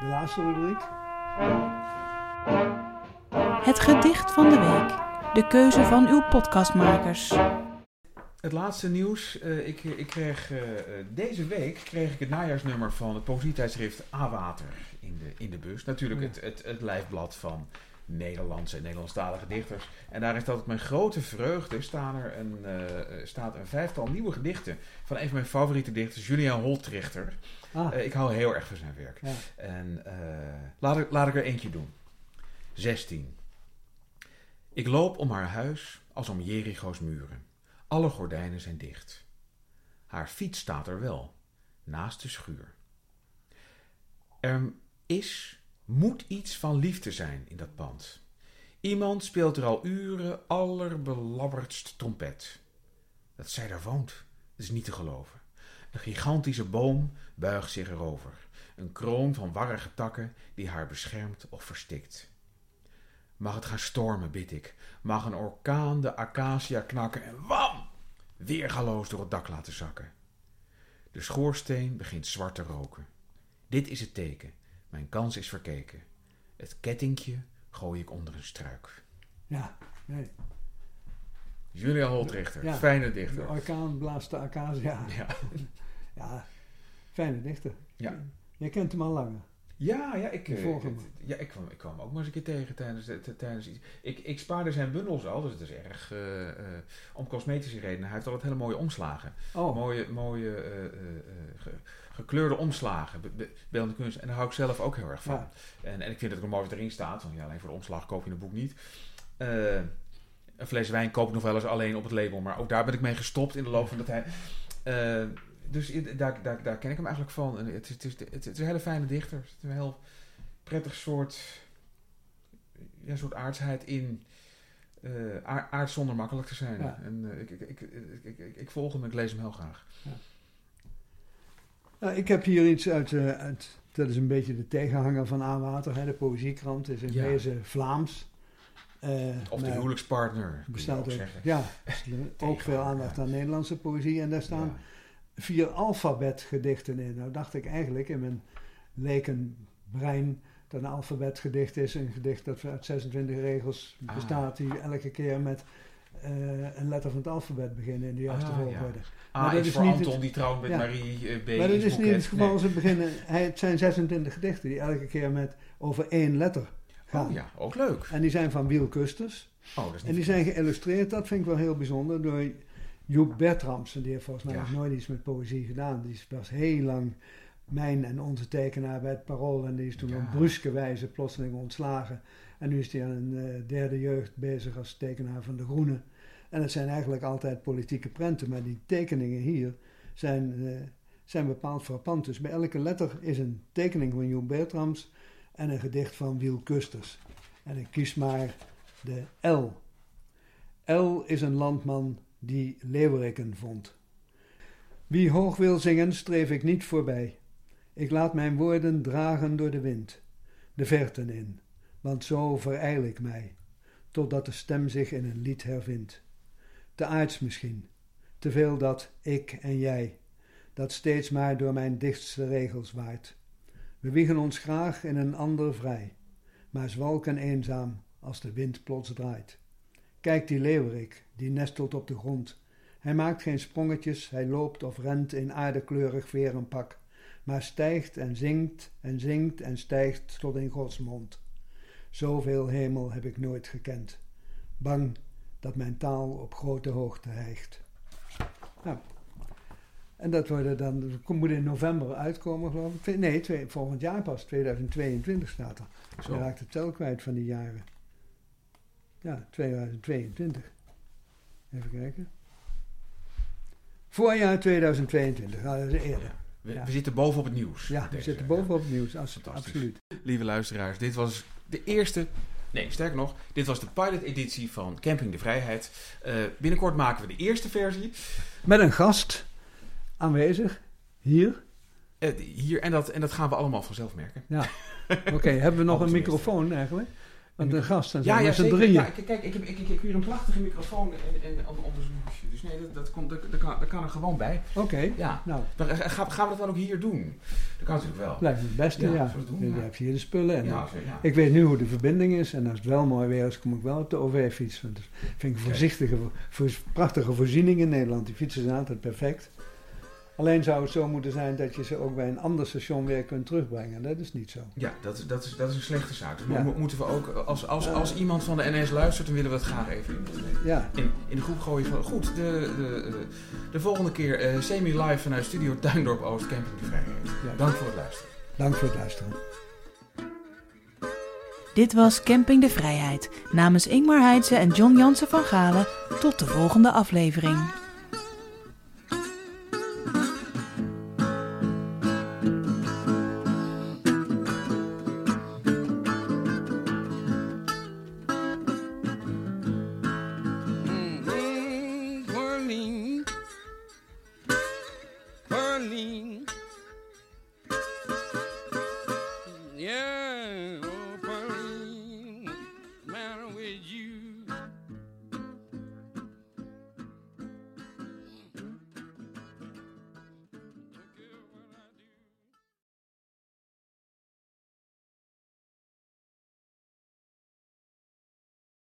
de laatste rubriek. Het gedicht van de week. De keuze van uw podcastmakers. Het laatste nieuws. eh, ik, ik kreeg, eh, eh, deze week kreeg ik het najaarsnummer van het poëzietijdschrift A-Water in de, in de bus. Natuurlijk Ja. het, het, het lijfblad van Nederlandse en Nederlandstalige dichters. En daar is dat tot mijn grote vreugde staan er een, staat een vijftal nieuwe gedichten van een van mijn favoriete dichters, Julian Holtrichter. Ah, ik hou heel erg van zijn werk. ja. En laat, ik, laat ik er eentje doen. 16. Ik loop om haar huis als om Jericho's muren. Alle gordijnen zijn dicht. Haar fiets staat er wel, naast de schuur. Er is, moet iets van liefde zijn in dat pand. Iemand speelt er al uren allerbelabberdst trompet. Dat zij daar woont, is niet te geloven. Een gigantische boom buigt zich erover. Een kroon van warrige takken die haar beschermt of verstikt. Mag het gaan stormen, bid ik. Mag een orkaan de acacia knakken en wam! Weergaloos door het dak laten zakken. De schoorsteen begint zwart te roken. Dit is het teken. Mijn kans is verkeken. Het kettinkje gooi ik onder een struik. ja. Nee. Julia Holtrichter, Ja. fijne De dichter. orkaan blaast de acacia. Ja. Ja, fijne dichter. Ja. Je kent hem al langer. Ja, ja, ik, eh, ja, ik, kwam, ik kwam ook maar eens een keer tegen tijdens, de- tijdens iets. Ik, ik spaarde zijn bundels al, dus het is erg eh, eh, om cosmetische redenen. Hij heeft altijd hele mooie omslagen. Oh, Mooie, mooie ge- gekleurde omslagen, be- kunst. En daar hou ik zelf ook heel erg van. Ja. En, en ik vind dat er mooi erin staat, want ja, alleen voor de omslag koop je een boek niet. Een fles wijn koop ik nog wel eens alleen op het label, maar ook daar ben ik mee gestopt in de loop van de tijd. Dus daar, daar, daar ken ik hem eigenlijk van. En het, is- het, is, het, is een hele fijne dichter. Het is een heel prettig soort, ja, soort aardsheid in. eh aard, zonder makkelijk te zijn. Ja. En eh, ik, ik, ik, ik, volg hem, ik lees hem heel graag. Nou, ik heb hier iets uit, eh, uit, dat is een beetje de tegenhanger van Aanwater, hè, de poëziekrant, is in Ja. deze Vlaams. Of de huwelijkspartner, bestaat ook ja, ook veel aandacht ja. aan Nederlandse poëzie en daar staan vier alfabetgedichten in. Nou dacht ik eigenlijk in mijn lekenbrein dat een alfabetgedicht is een gedicht dat uit 26 regels Ah. bestaat, die elke keer met eh, een letter van het alfabet beginnen in de juiste Ah, ja. volgorde. A Maar dat is voor niet Anton het- die trouwt met Ja. Marie, eh, B Maar dat is is niet het geval. Nee. Ze beginnen, hij, het zijn 26 gedichten die elke keer met over één letter gaan. Oh ja, ook leuk. En die zijn van Wiel Kusters. Oh, dat is niet En die zijn geïllustreerd, dat vind ik wel heel bijzonder, door Joep Bertrams. En die heeft volgens mij Ja. nog nooit iets met poëzie gedaan. Die was heel lang mijn en onze tekenaar bij het Parool. En die is toen Ja. op bruske wijze plotseling ontslagen. En nu is hij aan een eh, derde jeugd bezig als tekenaar van De Groene. En het zijn eigenlijk altijd politieke prenten. Maar die tekeningen hier zijn, eh, zijn bepaald frappant. Dus bij elke letter is een tekening van Joep Bertrams en een gedicht van Wiel Kusters. En ik kies maar de L. L is een landman die leeuweriken vond. Wie hoog wil zingen, streef ik niet voorbij. Ik laat mijn woorden dragen door de wind, de verten in, want zo vereil ik mij, totdat de stem zich in een lied hervindt. te aards misschien. Te veel dat ik en jij, dat steeds maar door mijn dichtste regels waait. We wiegen ons graag in een ander vrij, maar zwalken eenzaam als de wind plots draait. Kijk die leeuwerik, die nestelt op de grond. Hij maakt geen sprongetjes, hij loopt of rent in aardekleurig verenpak, maar stijgt en zingt en zingt en stijgt tot in Gods mond. Zoveel hemel heb ik nooit gekend, bang dat mijn taal op grote hoogte hijgt. Nou, en dat worden dan, dat moet in november uitkomen, geloof ik. Nee, twee, volgend jaar pas, 2022 staat er. Zo. Je raakt het tel kwijt van die jaren. Ja, 2022. Even kijken. Voorjaar 2022, nou, dat is eerder. We, we, zitten bovenop het nieuws. Ja, we zitten bovenop het nieuws, absoluut. Lieve luisteraars, dit was de eerste Nee, sterker nog, dit was de pilot-editie van Camping de Vrijheid. Uh, binnenkort maken we de eerste versie. Met een gast aanwezig, hier. Uh, hier, en dat, en dat gaan we allemaal vanzelf merken. Ja, oké. Hebben we nog een microfoon eigenlijk? Want de gasten zijn ja, met z'n drieën. Ja, kijk, ik heb, ik, ik heb hier een prachtige microfoon en, en onder Dus nee, dat, dat, komt, dat, dat, kan, dat kan er gewoon bij. Oké. Ja. Nou. Dan gaan, gaan we dat dan ook hier doen? Dat kan natuurlijk wel. Lijkt me het beste, ja. ja. Doen, ja. je hier de spullen. En ja, Ik weet nu hoe de verbinding is. En als het wel mooi weer is, kom ik wel op de OV-fiets. Dat vind ik een voorzichtige, voor, prachtige voorziening in Nederland. Die fietsen zijn altijd perfect. Alleen zou het zo moeten zijn dat je ze ook bij een ander station weer kunt terugbrengen. Dat is niet zo. Ja, dat, dat, is, dat is een slechte zaak. Dus moeten we ook, als, als, als iemand van de NS luistert, dan willen we het graag even in, ja. in, in de groep gooien. Van, goed, de, de, de volgende keer uh, semi-live vanuit Studio Tuindorp Oost, Camping de Vrijheid. Ja. Dank voor het luisteren. Dank voor het luisteren. Dit was Camping de Vrijheid. Namens Ingmar Heidse en John Jansen van Galen. Tot de volgende aflevering.